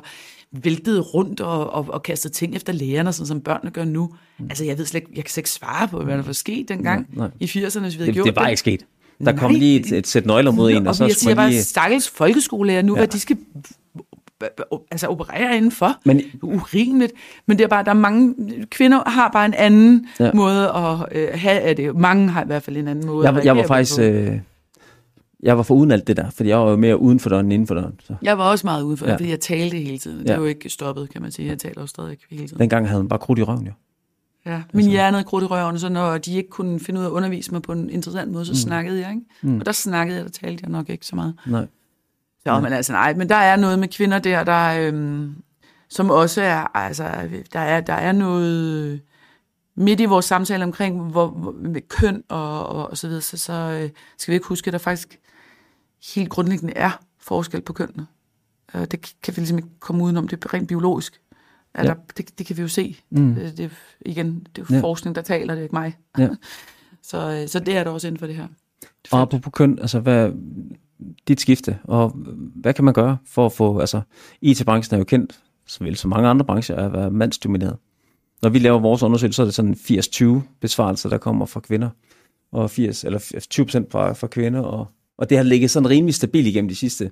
væltede rundt og, og, og kastede ting efter lærerne, sådan som børnene gør nu. Mm. Altså, jeg ved slet ikke, jeg kan slet ikke svare på, hvad der var sket dengang
Nej, nej.
i 80'erne, hvis vi havde
Det,
gjort
det var ikke sket. Der kom
Nej.
lige et, et sæt nøgler mod en, og,
og
så
jeg siger bare, stakkels folkeskolelærer nu,
ja.
hvad de skal altså operere indenfor.
Men-
Men, Urimeligt. Men det er bare, der er mange, kvinder har bare en anden
Ja.
måde at øh, have af det. Mange har i hvert fald en anden måde
Jeg, var-
at
jeg var
reagere på.
faktisk... Øh, jeg var for uden alt det der, fordi jeg var jo mere uden for døren end inden for døren. Så.
Jeg var også meget ude for
Ja.
fordi jeg talte hele tiden. Det
Ja.
er jo ikke stoppet, kan man sige. Jeg taler jo stadig hele tiden.
Dengang havde man bare krudt i røven, jo.
Ja. Min hjerne havde krudt i røven, så når de ikke kunne finde ud af at undervise mig på en interessant måde, så mm. snakkede jeg. Ikke? Mm. Og der snakkede jeg, der talte jeg nok ikke så meget.
Nej.
Så, men altså nej, men der er noget med kvinder der, der øhm, som også er, altså, der er, der er noget midt i vores samtale omkring hvor, hvor, med køn og, og, og så videre, så, så øh, skal vi ikke huske, at der faktisk helt grundlæggende er forskel på kønnene. Øh, det kan vi ligesom ikke komme udenom, det er rent biologisk. Er
Ja.
der, det, det kan vi jo se.
Mm.
Det, det, igen, det er jo
Ja.
forskning, der taler, det er ikke mig.
Ja. *laughs*
så, øh, så det er der også inden for det her.
Og apropos køn, altså hvad, dit skifte, og hvad kan man gøre for at få, altså IT-branchen er jo kendt, som vel så mange andre brancher, at være mandsdomineret. Når vi laver vores undersøgelse, så er det sådan 80-20 besvarelser, der kommer fra kvinder, og 80, eller 20 procent fra, fra kvinder, og, og det har ligget sådan rimelig stabilt igennem de sidste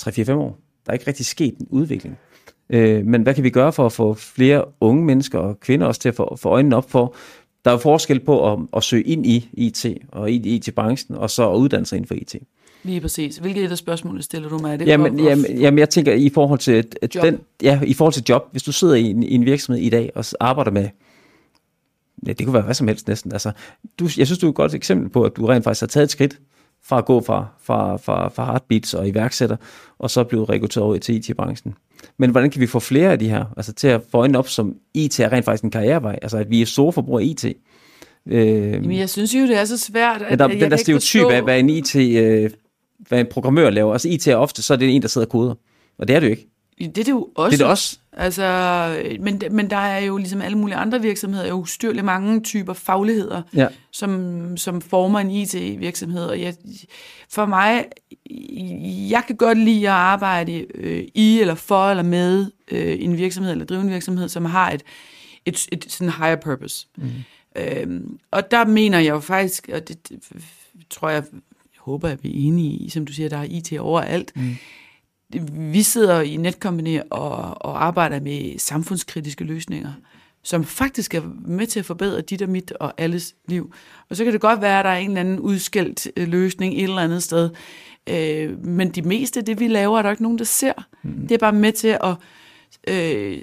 3-4-5 år. Der er ikke rigtig sket en udvikling. Øh, men hvad kan vi gøre for at få flere unge mennesker og kvinder også til at få, få øjnene op for, der er jo forskel på at, at søge ind i IT og i IT-branchen, og så at uddanne sig inden for IT.
Lige præcis. Hvilket et af spørgsmålene stiller du mig? Er det
Jamen, jamen, jamen, jeg tænker i forhold til
Job.
Den, ja, i forhold til job. Hvis du sidder i en, i en virksomhed i dag og arbejder med, ja, det kunne være hvad som helst næsten. Altså, du, jeg synes, du er et godt eksempel på, at du rent faktisk har taget et skridt fra at gå fra, fra, fra, fra heartbeats og iværksætter, og så blive rekrutteret over til IT-branchen. Men hvordan kan vi få flere af de her, altså til at få øjnene op, som IT er rent faktisk en karrierevej, altså at vi er store forbrugere af IT. Øh,
Jamen, jeg synes jo, det er så svært. At,
der,
jeg
den der stereotyp
forstå-
af, hvad en IT, øh, hvad en programmør laver. Altså IT er ofte, så er det en, der sidder og koder. Og det er det jo ikke.
Det er det jo også.
Det er det også.
Altså, men, men der er jo ligesom alle mulige andre virksomheder, jo styrligt mange typer fagligheder,
Ja.
som, som former en IT-virksomhed. Og jeg, for mig, jeg kan godt lide at arbejde øh, i eller for eller med øh, en virksomhed eller drive en virksomhed, som har et, et, et sådan higher purpose. Mm. Øhm, og der mener jeg jo faktisk, og det, tror jeg håber, at vi er enige i, som du siger, der er IT overalt. Mm. Vi sidder i Netcompany og, og arbejder med samfundskritiske løsninger, som faktisk er med til at forbedre dit og mit og alles liv. Og så kan det godt være, at der er en eller anden udskældt øh, løsning et eller andet sted. Øh, men de meste af det, vi laver, er der ikke nogen, der ser. Mm. Det er bare med til at øh,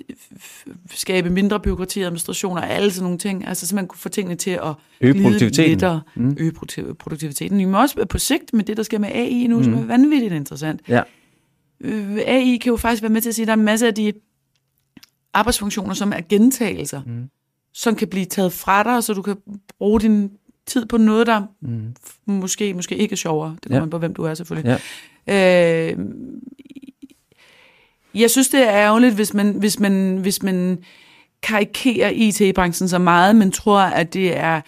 skabe mindre byråkrati og administration og alle sådan nogle ting. Altså simpelthen kunne få tingene til at
Øge produktiviteten.
lettere, mm. øge produktiv- produktiviteten. Men også på sigt med det, der sker med AI nu, mm. som er vanvittigt interessant.
Ja.
Øh, AI kan jo faktisk være med til at sige, at der er en masse af de arbejdsfunktioner, som er gentagelser, mm. som kan blive taget fra dig, så du kan bruge din tid på noget, der mm. måske, måske ikke er sjovere. Det kommer
Ja.
ja. på, hvem du er selvfølgelig. Ja. Øh, jeg synes, det er ærgerligt, hvis man, hvis man, hvis man karikerer IT-branchen så meget, men tror, at det er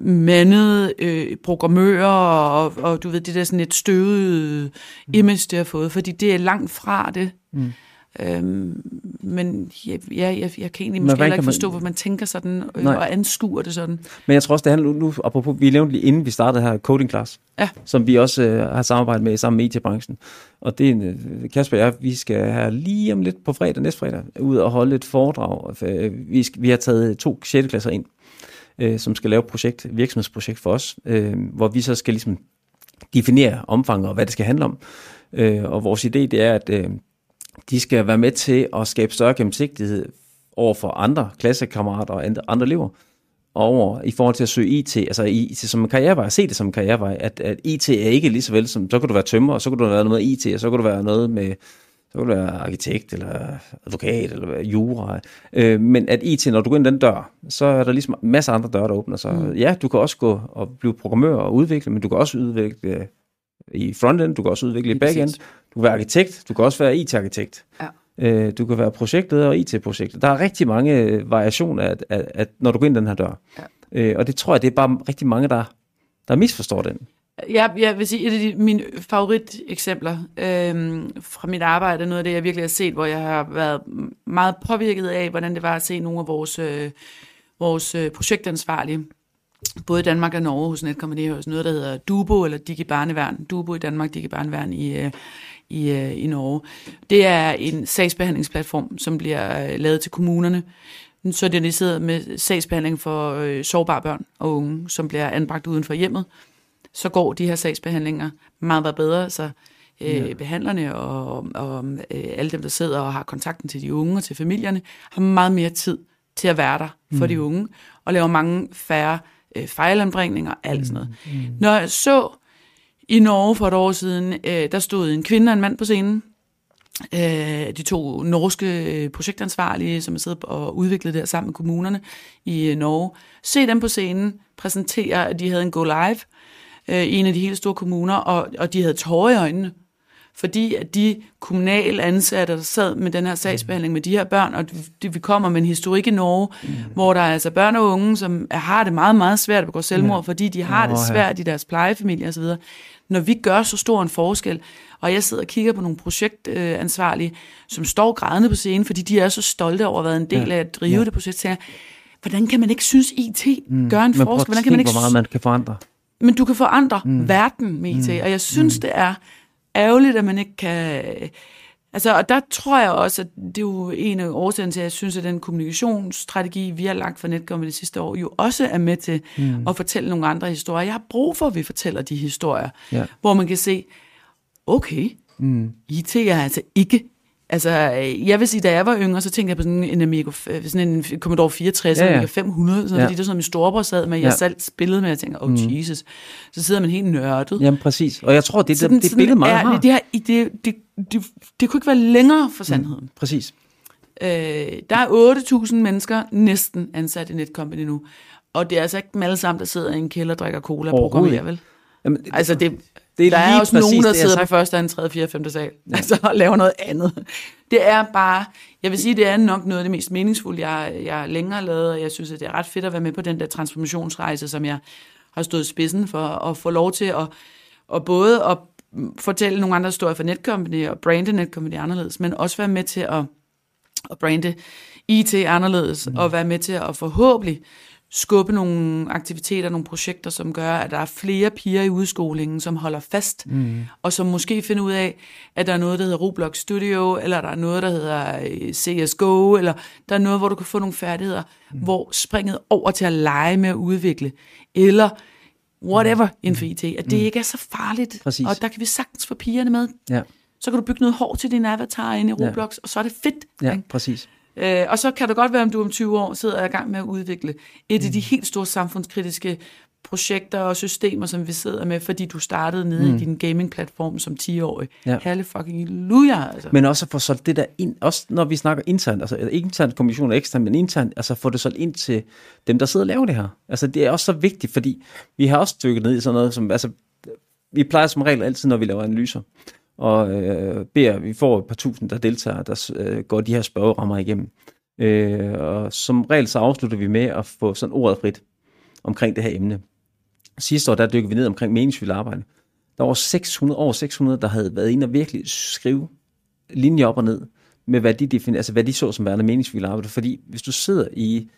mandede øh, programmører og, og du ved, det der sådan et støvet øh, image, det har fået, fordi det er langt fra det. Mm. Øhm, men ja, jeg, jeg, jeg kan egentlig måske heller ikke
kan man-
forstå, hvor man tænker sådan øh,
Nej.
og anskuer det sådan.
Men jeg tror også, det handler nu, apropos, vi nævnte lige inden vi startede her, Coding Class,
Ja.
som vi også øh, har samarbejdet med sammen med IT-branchen. Og det er en, øh, Kasper og jeg, vi skal her lige om lidt på fredag, næste fredag, ud og holde et foredrag. Øh, Vi, skal, vi har taget to 6. klasser ind, øh, som skal lave et projekt, virksomhedsprojekt for os, øh, hvor vi så skal ligesom definere omfanget og hvad det skal handle om. Øh, og vores idé det er, at øh, de skal være med til at skabe større gennemsigtighed over for andre klassekammerater og andre- elever, over i forhold til at søge IT, altså IT som en karrierevej, se det som en karrierevej, at, at IT er ikke lige så vel som, så kan du være tømmer, og så kan du være noget med IT, og så kan du være noget med, så kan du være arkitekt, eller advokat, eller jura. Øh, men at IT, når du går ind den dør, så er der ligesom masser af andre døre, der åbner sig. Mm. Ja, du kan også gå og blive programmør og udvikle, men du kan også udvikle øh, i frontend, du kan også udvikle i backend, du kan være arkitekt, du kan også være IT-arkitekt.
Ja.
Øh, du kan være projektleder og IT-projekter. Der er rigtig mange øh, variationer, at, at, at, når du går ind den her dør.
Ja.
Øh, og det tror jeg, det er bare rigtig mange, der, der misforstår den.
Jeg, jeg vil sige, et af de, mine favoriteksempler øhm, fra mit arbejde, noget af det, jeg virkelig har set, hvor jeg har været meget påvirket af, hvordan det var at se nogle af vores, øh, vores øh, projektansvarlige, både Danmark og Norge hos Netcompany, hos noget, der hedder Dubo, eller Digi Barneværn. Dubo i Danmark, Digi Barneværn i, øh, i, øh, i Norge. Det er en sagsbehandlingsplatform, som bliver øh, lavet til kommunerne, så det er sidder med sagsbehandling for øh, sårbare børn og unge, som bliver anbragt uden for hjemmet så går de her sagsbehandlinger meget, meget bedre, så øh,
Ja.
behandlerne og, og øh, alle dem, der sidder og har kontakten til de unge og til familierne, har meget mere tid til at være der for mm. de unge, og laver mange færre øh, fejlanbringninger og alt sådan noget. Mm. Når jeg så i Norge for et år siden, øh, der stod en kvinde og en mand på scenen, øh, de to norske øh, projektansvarlige, som har siddet og udviklet det her sammen med kommunerne i øh, Norge. Se dem på scenen præsentere, at de havde en go live øh, i en af de helt store kommuner, og, og de havde tårer i øjnene, fordi at de kommunale ansatte, der sad med den her sagsbehandling med de her børn, og det, vi kommer med en historik i Norge, mm. hvor der er altså børn og unge, som har det meget, meget svært at begå selvmord, ja. fordi de har
Åh,
det
ja.
svært i deres plejefamilie osv. Når vi gør så stor en forskel, og jeg sidder og kigger på nogle projektansvarlige, som står grædende på scenen, fordi de er så stolte over at været en del
Ja.
af at drive
Ja.
ja. det projekt, så jeg, hvordan kan man ikke synes, IT mm. gør en forskel? Hvordan kan man ikke
hvor meget man kan forandre.
men du kan forandre mm. verden med IT, mm. og jeg synes, mm. det er ærgerligt, at man ikke kan... Altså, og der tror jeg også, at det er jo en af årsagerne til, at jeg synes, at den kommunikationsstrategi, vi har lagt for Netcom det sidste år, jo også er med til mm. at fortælle nogle andre historier. Jeg har brug for, at vi fortæller de historier,
Ja.
hvor man kan se, okay, mm. IT er altså ikke... Altså, jeg vil sige, da jeg var yngre, så tænkte jeg på sådan en Amiga, sådan en Commodore 64,
Ja,
ja. Amiga 500, sådan,
Ja.
fordi det er sådan, min storebror sad med, jeg
Ja.
selv spillede med, og jeg tænker, oh mm. Jesus. Så sidder man helt nørdet.
Jamen præcis. Og jeg tror, det er
Sådan-
det, det
sådan
billede, mange
er,
har.
Det, det, her, det, det, det, det kunne ikke være længere fra sandheden. Mm.
Præcis.
Øh, der er 8.000 mennesker næsten ansat i Netcompany nu. Og det er altså ikke dem alle sammen, der sidder i en kælder og drikker cola og programmerer, vel?
Jamen, det,
Altså, det,
det er
der er også nogen, der sidder på første, anden, tredje, fjerde, femte sal, ja. altså og laver noget andet. Det er bare, jeg vil sige, det er nok noget af det mest meningsfulde, jeg, jeg længere lavet, og jeg synes, at det er ret fedt at være med på den der transformationsrejse, som jeg har stået spidsen for, at få lov til at, at både at fortælle nogle andre historier for Netcompany, og brande Netcompany anderledes, men også være med til at, at brande IT anderledes, mm. og være med til at forhåbentlig skubbe nogle aktiviteter, nogle projekter, som gør, at der er flere piger i udskolingen, som holder fast, mm. og som måske finder ud af, at der er noget, der hedder Roblox Studio, eller der er noget, der hedder øh, CSGO, eller der er noget, hvor du kan få nogle færdigheder, mm. hvor springet over til at lege med at udvikle, eller whatever mm. inden for IT, at det mm. ikke er så farligt,
Præcis.
og der kan vi sagtens få pigerne med.
Ja,
Så kan du bygge noget hår til din avatar inde i Roblox, ja. og så er det fedt.
ja
ikke?
præcis.
Øh, og så kan det godt være, om du om 20 år sidder i gang med at udvikle et af de helt store samfundskritiske projekter og systemer, som vi sidder med, fordi du startede nede mm. i din gaming-platform som 10-årig.
Ja.
Herlig fucking halleluja, altså.
Men også at få solgt det der ind, også når vi snakker internt, altså ikke internt kommunikation og ekstern, men internt, altså få det solgt ind til dem, der sidder og laver det her. Altså det er også så vigtigt, fordi vi har også dykket ned i sådan noget som, altså vi plejer som regel altid, når vi laver analyser, og øh, beder, vi får et par tusind, der deltager, der øh, går de her spørgerammer igennem. Øh, og som regel så afslutter vi med at få sådan ordet frit omkring det her emne. Sidste år, der dykkede vi ned omkring meningsfyldt arbejde. Der var 600, over 600, der havde været inde og virkelig skrive linjer op og ned med, hvad de, definer, altså, hvad de så som værende meningsfyldt arbejde. Fordi hvis du sidder i,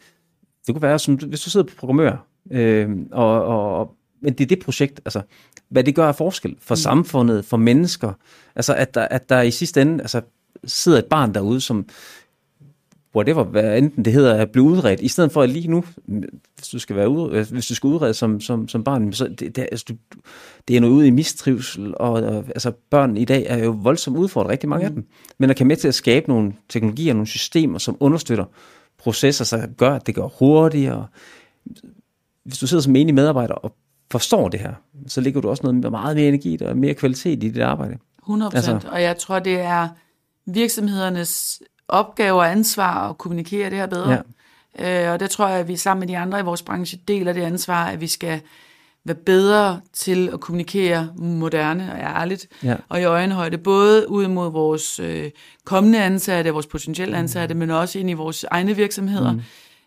det kunne være, som, hvis du sidder på programmør, øh, og, og, men det er det projekt, altså, hvad det gør af forskel for mm. samfundet, for mennesker, altså, at der, at der i sidste ende, altså, sidder et barn derude, som, whatever, hvad enten det hedder, at blive udredt, i stedet for at lige nu, hvis du skal være ud, hvis du skal udredes som, som, som barn, så det, det, altså, du, det er noget ude i mistrivsel, og, og altså, børn i dag er jo voldsomt udfordret, rigtig mange mm. af dem, men er kan med til at skabe nogle teknologier, nogle systemer, som understøtter processer, så gør, at det går hurtigere. Hvis du sidder som enig medarbejder og forstår det her, så ligger du også noget meget mere energi og mere kvalitet i dit arbejde.
100 procent,
Altså-
og jeg tror, det er virksomhedernes opgave og ansvar at kommunikere det her bedre. Ja. Øh, og der tror jeg, at vi sammen med de andre i vores branche deler det ansvar, at vi skal være bedre til at kommunikere moderne og ærligt,
Ja.
og i øjenhøjde, både ud mod vores øh, kommende ansatte, vores potentielle ansatte, men også ind i vores egne virksomheder. Mm.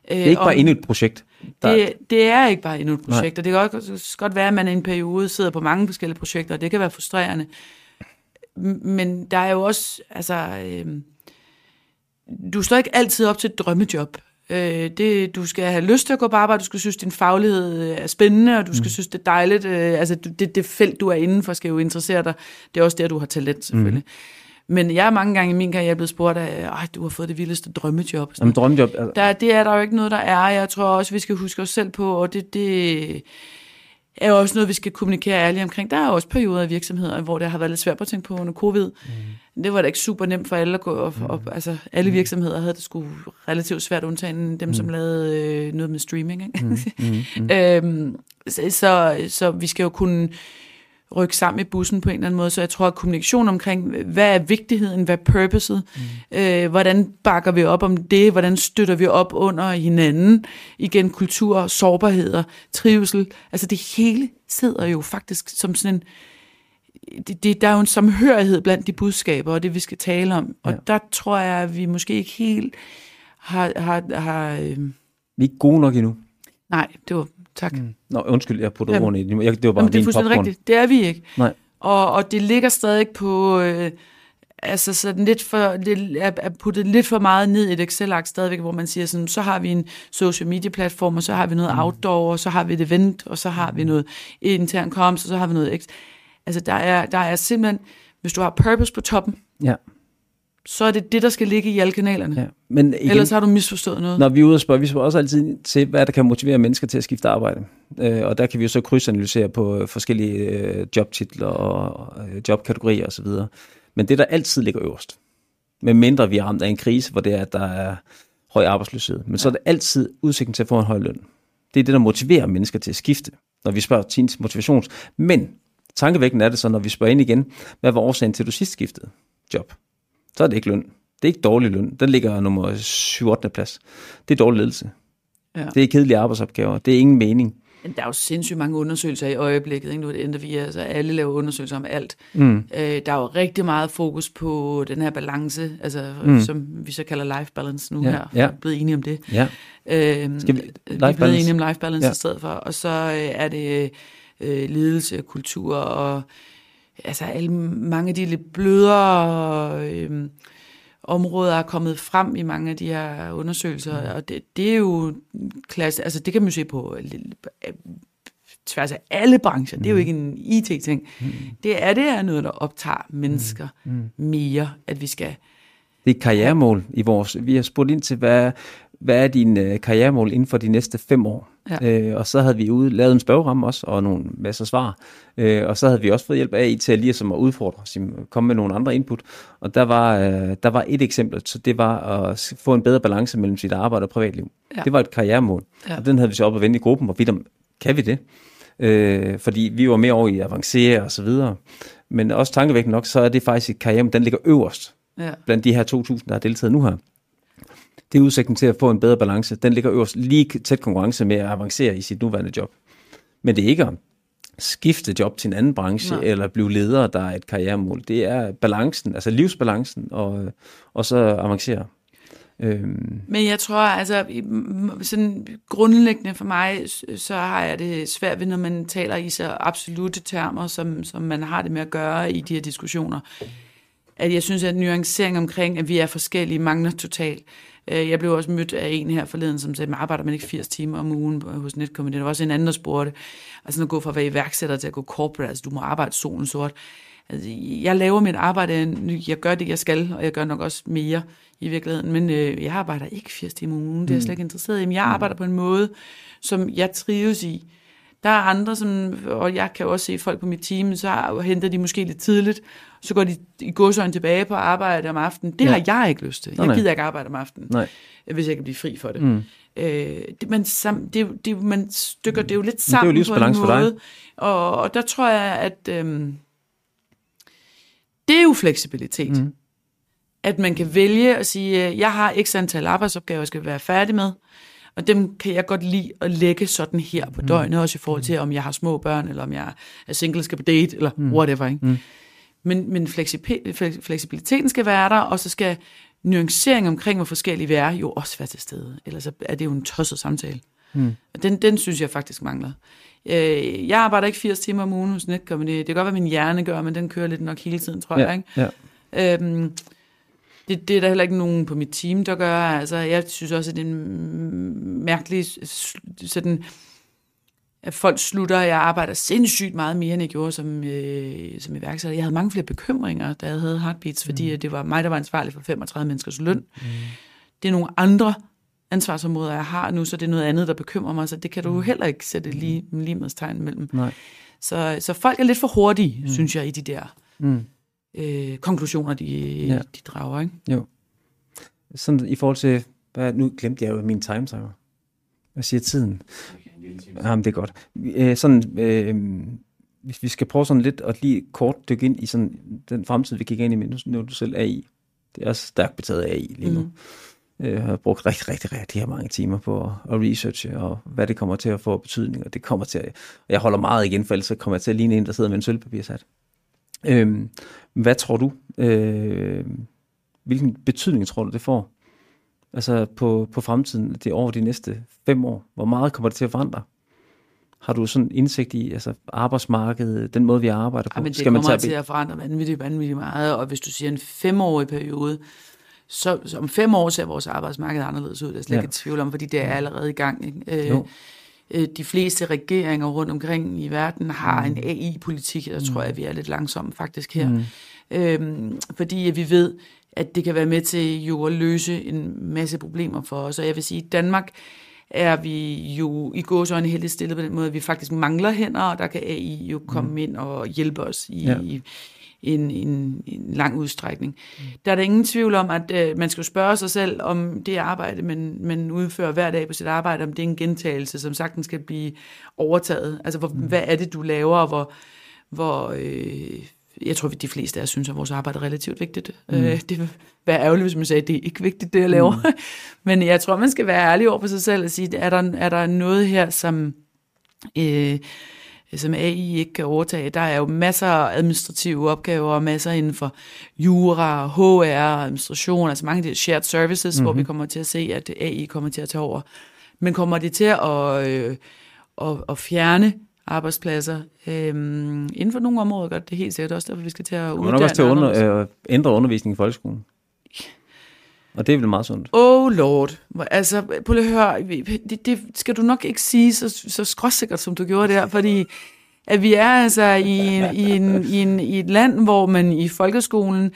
Det er ikke bare endnu et projekt. Der,
Det, det er ikke bare endnu et projekt, og det kan godt, godt være, at man i en periode sidder på mange forskellige projekter, og det kan være frustrerende. Men der er jo også, altså, øh, du står ikke altid op til et drømmejob. Øh, det, du skal have lyst til at gå på arbejde, du skal synes, din faglighed er spændende, og du skal mm. synes, det er dejligt. Øh, altså, det, det felt, du er inden for, skal jo interessere dig. Det er også der, du har talent, selvfølgelig. Mm. Men jeg er mange gange i min karriere blevet spurgt af, Ej, du har fået det vildeste drømmejob. sådan
Jamen, drømmejob, altså,
der, det er der jo ikke noget, der er. Jeg tror også, vi skal huske os selv på, og det, det er jo også noget, vi skal kommunikere ærligt omkring. Der er jo også perioder i virksomheder, hvor det har været lidt svært at tænke på under covid. Mm. Det var da ikke super nemt for alle at gå op. Mm. op altså, alle virksomheder havde det sgu relativt svært, undtagen dem, mm. som lavede øh, noget med streaming. Ikke? Mm. Mm. *laughs* øhm, så, så, så vi skal jo kunne rykke sammen i bussen på en eller anden måde. Så jeg tror, at kommunikation omkring, hvad er vigtigheden, hvad er purposet, mm. øh, hvordan bakker vi op om det, hvordan støtter vi op under hinanden, igen kultur, sårbarheder, trivsel, altså det hele sidder jo faktisk som sådan en, det, det, der er jo en samhørighed blandt de budskaber, og det vi skal tale om, og
Ja.
der tror jeg, at vi måske ikke helt har, har, har øh,
vi er ikke gode nok endnu.
nej, det var, tak. Mm.
Nå, undskyld, jeg puttede ordene i det. Det var bare
Jamen, det er fuldstændig
popcorn.
rigtigt. Det er vi ikke.
Nej.
Og, og det ligger stadig på, øh, altså sådan lidt for, det er, puttet lidt for meget ned i et Excel-ark stadigvæk, hvor man siger sådan, så har vi en social media platform, og så har vi noget outdoor, og så har vi et event, og så har vi noget intern comms, og så har vi noget... X. Altså der er, der er simpelthen, hvis du har purpose på toppen,
Ja,
så er det det, der skal ligge i alle kanalerne.
ja. Men igen,
Ellers har du misforstået noget.
når vi er ude og spørge, vi spørger også altid til, hvad der kan motivere mennesker til at skifte arbejde. Øh, og der kan vi jo så krydsanalysere på øh, forskellige øh, jobtitler og øh, jobkategorier osv. Men det, der altid ligger øverst, med mindre vi er ramt af en krise, hvor det er, at der er høj arbejdsløshed, men så er det altid udsigten til at få en høj løn. Det er det, der motiverer mennesker til at skifte, når vi spørger til motivations. Men tankevækkende er det så, når vi spørger ind igen, hvad var årsagen til, at du sidst skiftede job? Så er det ikke løn. Det er ikke dårlig løn. Den ligger nummer 7 8. plads. Det er dårlig ledelse.
Ja.
Det er kedelige arbejdsopgaver. Det er ingen mening.
Men Der er jo sindssygt mange undersøgelser i øjeblikket. Ikke? Nu er det endda vi, altså alle laver undersøgelser om alt.
Mm.
Øh, der er jo rigtig meget fokus på den her balance, altså, mm. som vi så kalder life balance nu
Ja,
her.
ja.
Vi er blevet enige om det.
Ja.
Øhm,
Skal vi-
vi er
life
blevet
balance?
enige om life balance
ja.
i stedet for. Og så øh, er det øh, ledelse, kultur og altså alle, mange af de lidt blødere øh, områder er kommet frem i mange af de her undersøgelser, mm. og det, det er jo klasse, altså det kan man se på tværs af alle brancher. Mm. Det er jo ikke en IT-ting. Mm. Det er det er noget, der optager mennesker mm. Mm. mere, at vi skal...
Det er et karrieremål i vores... Vi har spurgt ind til, hvad, hvad er din øh, karrieremål inden for de næste fem år? Ja. Øh, og så havde vi ude, lavet en spørgeramme også, og nogle masser svar. Øh, og så havde vi også fået hjælp af IT til lige som at udfordre os, komme med nogle andre input. Og der var, øh, der var et eksempel, så det var at få en bedre balance mellem sit arbejde og privatliv. Ja. Det var et karrieremål. Ja. Og den havde vi så op og vende i gruppen, hvorvidt kan vi det? øh, fordi vi var mere over i at avancere og så videre. Men også tankevækkende nok, så er det faktisk et karriere, den ligger øverst ja. blandt de her 2.000, der har deltaget nu her. Det er udsigten til at få en bedre balance. Den ligger øverst lige tæt konkurrence med at avancere i sit nuværende job. Men det er ikke at skifte job til en anden branche, Nej. eller blive leder, der er et karrieremål. Det er balancen, altså livsbalancen, og, og så avancere.
Øhm. Men jeg tror, altså sådan grundlæggende for mig, så har jeg det svært ved, når man taler i så absolute termer, som, som man har det med at gøre i de her diskussioner. At jeg synes, at nuancering omkring, at vi er forskellige, mangler totalt. Øh, jeg blev også mødt af en her forleden, som sagde, man arbejder man ikke 80 timer om ugen hos Netcompany. Der var også en anden, der spurgte, altså at gå fra at være iværksætter til at gå corporate, altså du må arbejde solen sort. Altså, jeg laver mit arbejde, jeg gør det, jeg skal, og jeg gør nok også mere i virkeligheden, men øh, jeg arbejder ikke 80 timer om ugen, det er jeg slet ikke interesseret i. Men jeg mm. arbejder på en måde, som jeg trives i. Der er andre, som, og jeg kan også se folk på mit team, så henter de måske lidt tidligt, så går de i godsøjne tilbage på arbejde om aftenen. Det ja. har jeg ikke lyst til. Jeg gider ikke arbejde om aftenen, nej. hvis jeg kan blive fri for det. Mm. Øh, det, man, sam, det, det, man stykker det jo lidt sammen det er jo på en måde. Og, og der tror jeg, at øh, det er jo fleksibilitet. Mm at man kan vælge at sige, øh, jeg har x antal arbejdsopgaver, jeg skal være færdig med, og dem kan jeg godt lide at lægge sådan her på mm. døgnet, også i forhold til, om jeg har små børn, eller om jeg er single, skal på date, eller mm. whatever. Ikke? Mm. Men, men fleksibiliteten skal være der, og så skal nuancering omkring, hvor forskellige vi er, jo også være til stede. Ellers er det jo en tosset samtale. Mm. Den, den synes jeg faktisk mangler. Øh, jeg arbejder ikke 80 timer om ugen hos Netcompany. Det kan godt være, min hjerne gør, men den kører lidt nok hele tiden, tror ja, jeg. Ikke? Ja. Øhm, det, det er der heller ikke nogen på mit team, der gør. Altså, jeg synes også, at det er en mærkelig sådan, at folk slutter. Jeg arbejder sindssygt meget mere, end jeg gjorde som, øh, som iværksætter. Jeg havde mange flere bekymringer, da jeg havde Heartbeats, fordi mm. det var mig, der var ansvarlig for 35 menneskers løn. Mm. Det er nogle andre ansvarsområder, jeg har nu, så det er noget andet, der bekymrer mig, så det kan du mm. heller ikke sætte lige, lige tegn mellem. Nej. Så, så folk er lidt for hurtige, mm. synes jeg, i de der mm øh, konklusioner, de, ja. de drager. Ikke?
Jo. Sådan i forhold til, hvad, nu glemte jeg jo min time timer. Hvad siger tiden? Jamen, det er godt. Øh, sådan, øh, hvis vi skal prøve sådan lidt at lige kort dykke ind i sådan den fremtid, vi kigger ind i, nu, nu er du selv AI. Det er stærkt betaget af AI lige nu. Mm. Jeg har brugt rigtig, rigtig, rigtig her mange timer på at researche, og hvad det kommer til at få betydning, og det kommer til at, jeg holder meget igen, for ellers så kommer jeg til at ligne en, der sidder med en sølvpapirsat. Øhm, hvad tror du, øh, hvilken betydning tror du, det får? Altså på, på fremtiden, det over de næste fem år. Hvor meget kommer det til at forandre? Har du sådan indsigt i altså arbejdsmarkedet, den måde, vi arbejder på?
Ja, men det Skal kommer man tage... til at forandre vanvittigt, vanvittigt meget, og hvis du siger en femårig periode, så, så om fem år ser vores arbejdsmarked anderledes ud. Det er slet ja. ikke et tvivl om, fordi det er allerede i gang. Ikke? Øh, øh, de fleste regeringer rundt omkring i verden har mm. en AI-politik, der mm. tror jeg, vi er lidt langsomme faktisk her. Mm. Øhm, fordi vi ved, at det kan være med til jo at løse en masse problemer for os. Og jeg vil sige, at Danmark er vi jo i gåsøjne heldigt stillet på den måde, at vi faktisk mangler hænder, og der kan AI jo komme mm. ind og hjælpe os i, ja. i, en, en, en lang udstrækning. Mm. Der er der ingen tvivl om, at øh, man skal spørge sig selv, om det arbejde, man, man udfører hver dag på sit arbejde, om det er en gentagelse, som sagtens skal blive overtaget. Altså, hvor, mm. hvad er det, du laver, og hvor, hvor øh, jeg tror, at de fleste af os synes, at vores arbejde er relativt vigtigt. Mm. Øh, det vil være ærgerligt, hvis man sagde, at det er ikke vigtigt, det jeg laver. Mm. *laughs* Men jeg tror, man skal være ærlig over på sig selv og sige, er der, er der noget her, som... Øh, som AI ikke kan overtage. Der er jo masser af administrative opgaver, og masser inden for jura, HR, administration, altså mange af de shared services, mm-hmm. hvor vi mhm. kommer til at se, at AI kommer til at tage over. Men kommer det til at, øh, at, at fjerne arbejdspladser øhm, inden for nogle områder, gør det helt sikkert også derfor, vi skal til at uddanne.
Og nok også til at under, øh, ændre undervisning i folkeskolen. Og det er vel meget sundt.
Oh lord. Altså, prøv lige at høre. Det, det skal du nok ikke sige så, så skråsikkert, som du gjorde der, fordi at vi er altså i, en, i, en, i, en, i et land, hvor man i folkeskolen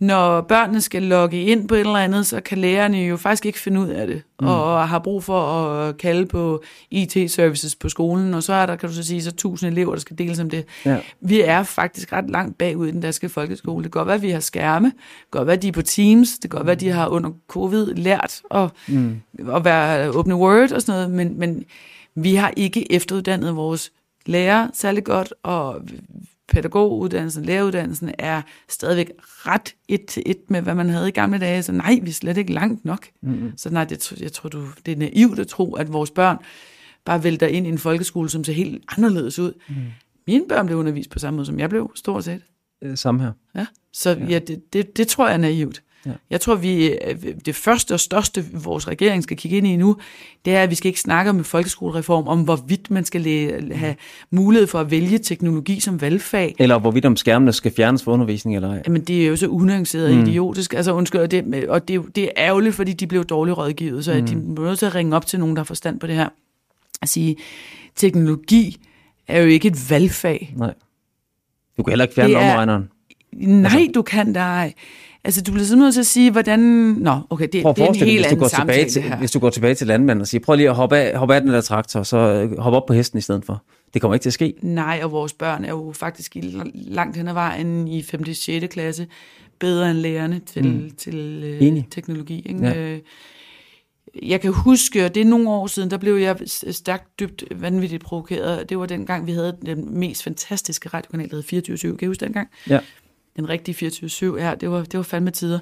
når børnene skal logge ind på et eller andet, så kan lærerne jo faktisk ikke finde ud af det, mm. og har brug for at kalde på IT-services på skolen, og så er der, kan du så sige, så tusind elever, der skal deles om det. Ja. Vi er faktisk ret langt bagud i den danske folkeskole. Det kan godt være, at vi har skærme, det kan godt være, at de er på Teams, det kan godt være, at de har under covid lært at, mm. at være open word og sådan noget, men, men vi har ikke efteruddannet vores lærer særlig godt, og pædagoguddannelsen, læreruddannelsen er stadigvæk ret et til et med, hvad man havde i gamle dage. Så nej, vi er slet ikke langt nok. Mm-hmm. Så nej, det, jeg tror, du, det er naivt at tro, at vores børn bare vælter ind i en folkeskole, som ser helt anderledes ud. Mm. Mine børn blev undervist på samme måde, som jeg blev, stort set.
Øh, samme her.
Ja, så ja, ja det, det, det tror jeg er naivt. Ja. Jeg tror, vi det første og største, vores regering skal kigge ind i nu, det er, at vi skal ikke snakke om folkeskolereform, om hvorvidt man skal have mulighed for at vælge teknologi som valgfag.
Eller hvorvidt om skærmene skal fjernes for undervisning eller ej.
Jamen, det er jo så unuanceret mm. idiotisk. Altså, undskyld, det, og det, det er ærgerligt, fordi de blev dårligt rådgivet, så mm. de er nødt til at ringe op til nogen, der har forstand på det her. At sige, teknologi er jo ikke et valgfag.
Nej. Du kan heller ikke fjerne omregneren.
Nej, altså. du kan da Altså, du bliver simpelthen nødt til at sige, hvordan... Nå, okay, det, det er en helt anden
samtale, til,
her.
Hvis du går tilbage til landmanden og siger, prøv lige at hoppe af, hoppe af den der traktor, så øh, hop op på hesten i stedet for. Det kommer ikke til at ske.
Nej, og vores børn er jo faktisk i langt hen ad vejen i 5. og 6. klasse bedre end lærerne til, mm. til øh, teknologi. Ikke? Ja. Øh, jeg kan huske, og det er nogle år siden, der blev jeg stærkt dybt vanvittigt provokeret. Det var dengang, vi havde den mest fantastiske radiokanal, der hed 24-7. Kan I huske dengang?
Ja
den rigtige 24-7 her, det var, det var fandme tider.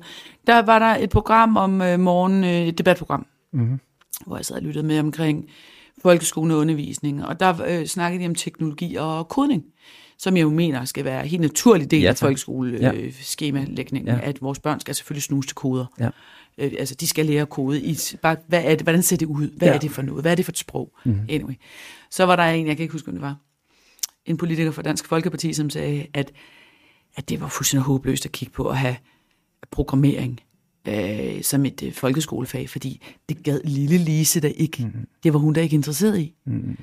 Der var der et program om øh, morgen, øh, et debatprogram, mm-hmm. hvor jeg sad og lyttede med omkring folkeskole og undervisning, og der øh, snakkede de om teknologi og kodning, som jeg jo mener skal være en helt naturlig del ja, af folkeskoleskemalægningen, øh, ja. at vores børn skal selvfølgelig snuse til koder. Ja. Øh, altså, de skal lære kode. I, bare, hvad er det, hvordan ser det ud? Hvad ja. er det for noget? Hvad er det for et sprog? Mm-hmm. Anyway. Så var der en, jeg kan ikke huske, hvem det var, en politiker fra Dansk Folkeparti, som sagde, at at det var fuldstændig håbløst at kigge på at have programmering øh, som et øh, folkeskolefag, fordi det gad lille Lise der ikke. Mm-hmm. Det var hun der ikke interesseret i. Mm-hmm.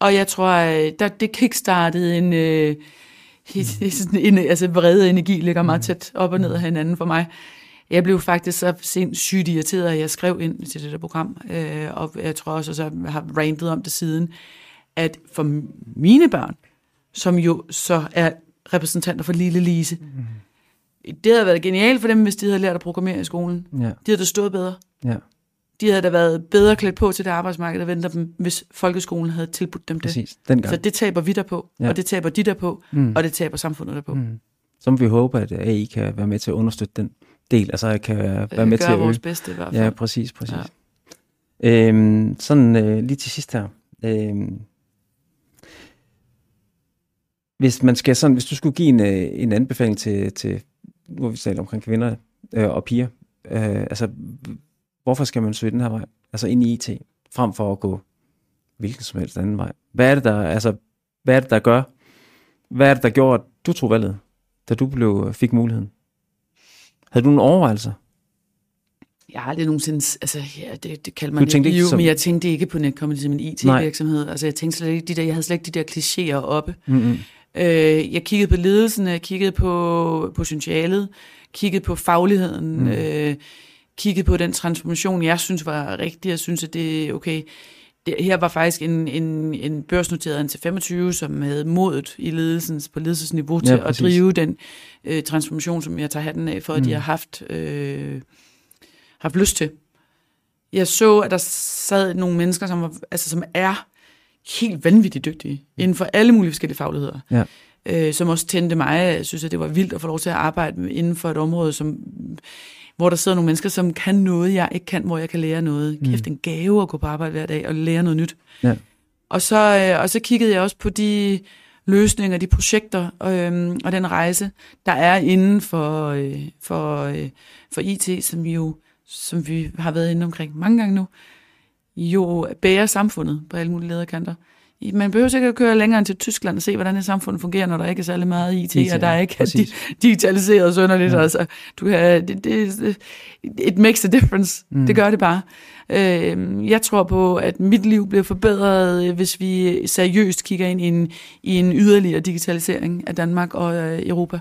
Og jeg tror, øh, der, det kickstartede en, øh, mm-hmm. en, altså vrede energi ligger meget mm-hmm. tæt op og ned af hinanden for mig. Jeg blev faktisk så sindssygt irriteret, at jeg skrev ind til det der program, øh, og jeg tror også, at jeg har rantet om det siden, at for mine børn, som jo så er repræsentanter for Lille Lise. Mm. Det havde været genialt for dem, hvis de havde lært at programmere i skolen. Ja. De havde da stået bedre. Ja. De havde da været bedre klædt på til det arbejdsmarked, der venter dem, hvis folkeskolen havde tilbudt dem det.
Præcis, dengang.
Så det taber vi der på, ja. og det taber de der på, mm. og det taber samfundet der på. Mm.
Så må vi håbe, at AI kan være med til at understøtte den del, altså kan være
øh,
med til
at vores bedste i hvert fald.
Ja, præcis, præcis. Ja. Øhm, sådan øh, lige til sidst her. Øhm, hvis man skal sådan, hvis du skulle give en, øh, en anbefaling til, til nu har vi talt omkring kvinder øh, og piger, øh, altså hvorfor skal man søge den her vej, altså ind i IT, frem for at gå hvilken som helst anden vej? Hvad er det, der, altså, hvad er det, der gør, hvad er det, der gjorde, at du tog valget, da du blev, fik muligheden? Havde du nogle overvejelser?
Jeg har aldrig nogensinde, altså ja, det, det kalder man ikke, ikke som... men jeg tænkte ikke på Netcompany som en IT-virksomhed. Altså jeg tænkte slet ikke, de der, jeg havde slet ikke de der klichéer oppe. Mm-hmm. Øh, jeg kiggede på ledelsen, jeg kiggede på potentialet, kiggede på fagligheden, mm. øh, kiggede på den transformation, jeg synes var rigtig. Jeg synes, at det er okay. Det, her var faktisk en, en, en børsnoteret til 25, som havde modet i ledelsen, på ledelsesniveau til ja, at drive den øh, transformation, som jeg tager hatten af, for at mm. de har haft, øh, haft lyst til. Jeg så, at der sad nogle mennesker, som, var, altså, som er helt vanvittigt dygtige inden for alle mulige forskellige fagligheder. Ja. Øh, som også tændte mig. Jeg synes, at det var vildt at få lov til at arbejde inden for et område, som, hvor der sidder nogle mennesker, som kan noget, jeg ikke kan, hvor jeg kan lære noget. Mm. Kæft, en gave at gå på arbejde hver dag og lære noget nyt. Ja. Og, så, øh, og så kiggede jeg også på de løsninger, de projekter øh, og den rejse, der er inden for, øh, for, øh, for IT, som vi jo som vi har været inde omkring mange gange nu, jo bærer samfundet på alle mulige lederkanter. man behøver ikke at køre længere end til Tyskland og se, hvordan et samfund fungerer, når der ikke er særlig meget IT,
IT,
og der er ikke di- digitaliseret sådan lidt. Ja. Altså, du kan, det, det, it makes a difference. Mm. Det gør det bare. Øh, jeg tror på, at mit liv bliver forbedret, øh, hvis vi seriøst kigger ind i en, i en yderligere digitalisering af Danmark og øh, Europa.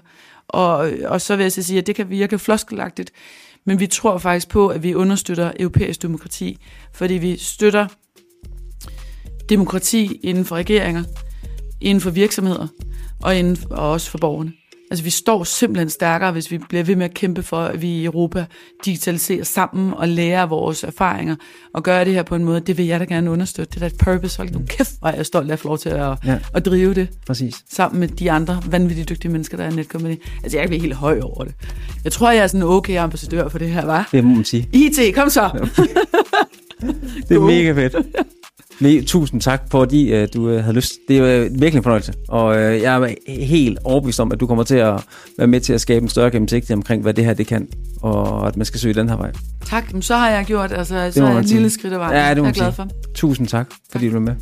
Og, og så vil jeg så sige, at det kan virke floskelagtigt, men vi tror faktisk på, at vi understøtter europæisk demokrati, fordi vi støtter demokrati inden for regeringer, inden for virksomheder og, inden for, og også for borgerne. Altså vi står simpelthen stærkere, hvis vi bliver ved med at kæmpe for, at vi i Europa digitaliserer sammen og lærer vores erfaringer og gøre det her på en måde. Det vil jeg da gerne understøtte. Det er da et purpose. Hold nu kæft, hvor er jeg stolt af at få lov til at,
Ja.
at drive det
Præcis.
sammen med de andre vanvittigt dygtige mennesker, der er i netcomedy. Altså jeg bliver helt høj over det. Jeg tror, jeg er sådan en okay ambassadør for det her, var.
Det må man sige.
IT, kom så!
Det er mega fedt. *laughs* Me, tusind tak, fordi uh, du uh, havde lyst. Det er uh, virkelig en fornøjelse. Og uh, jeg er helt overbevist om, at du kommer til at være med til at skabe en større gennemsigtighed omkring, hvad det her det kan. Og at man skal søge den her vej.
Tak, men så har jeg gjort, altså, så er jeg et lille skridt af vejen.
Ja, det må
jeg er glad for.
Tusind tak, fordi du var med.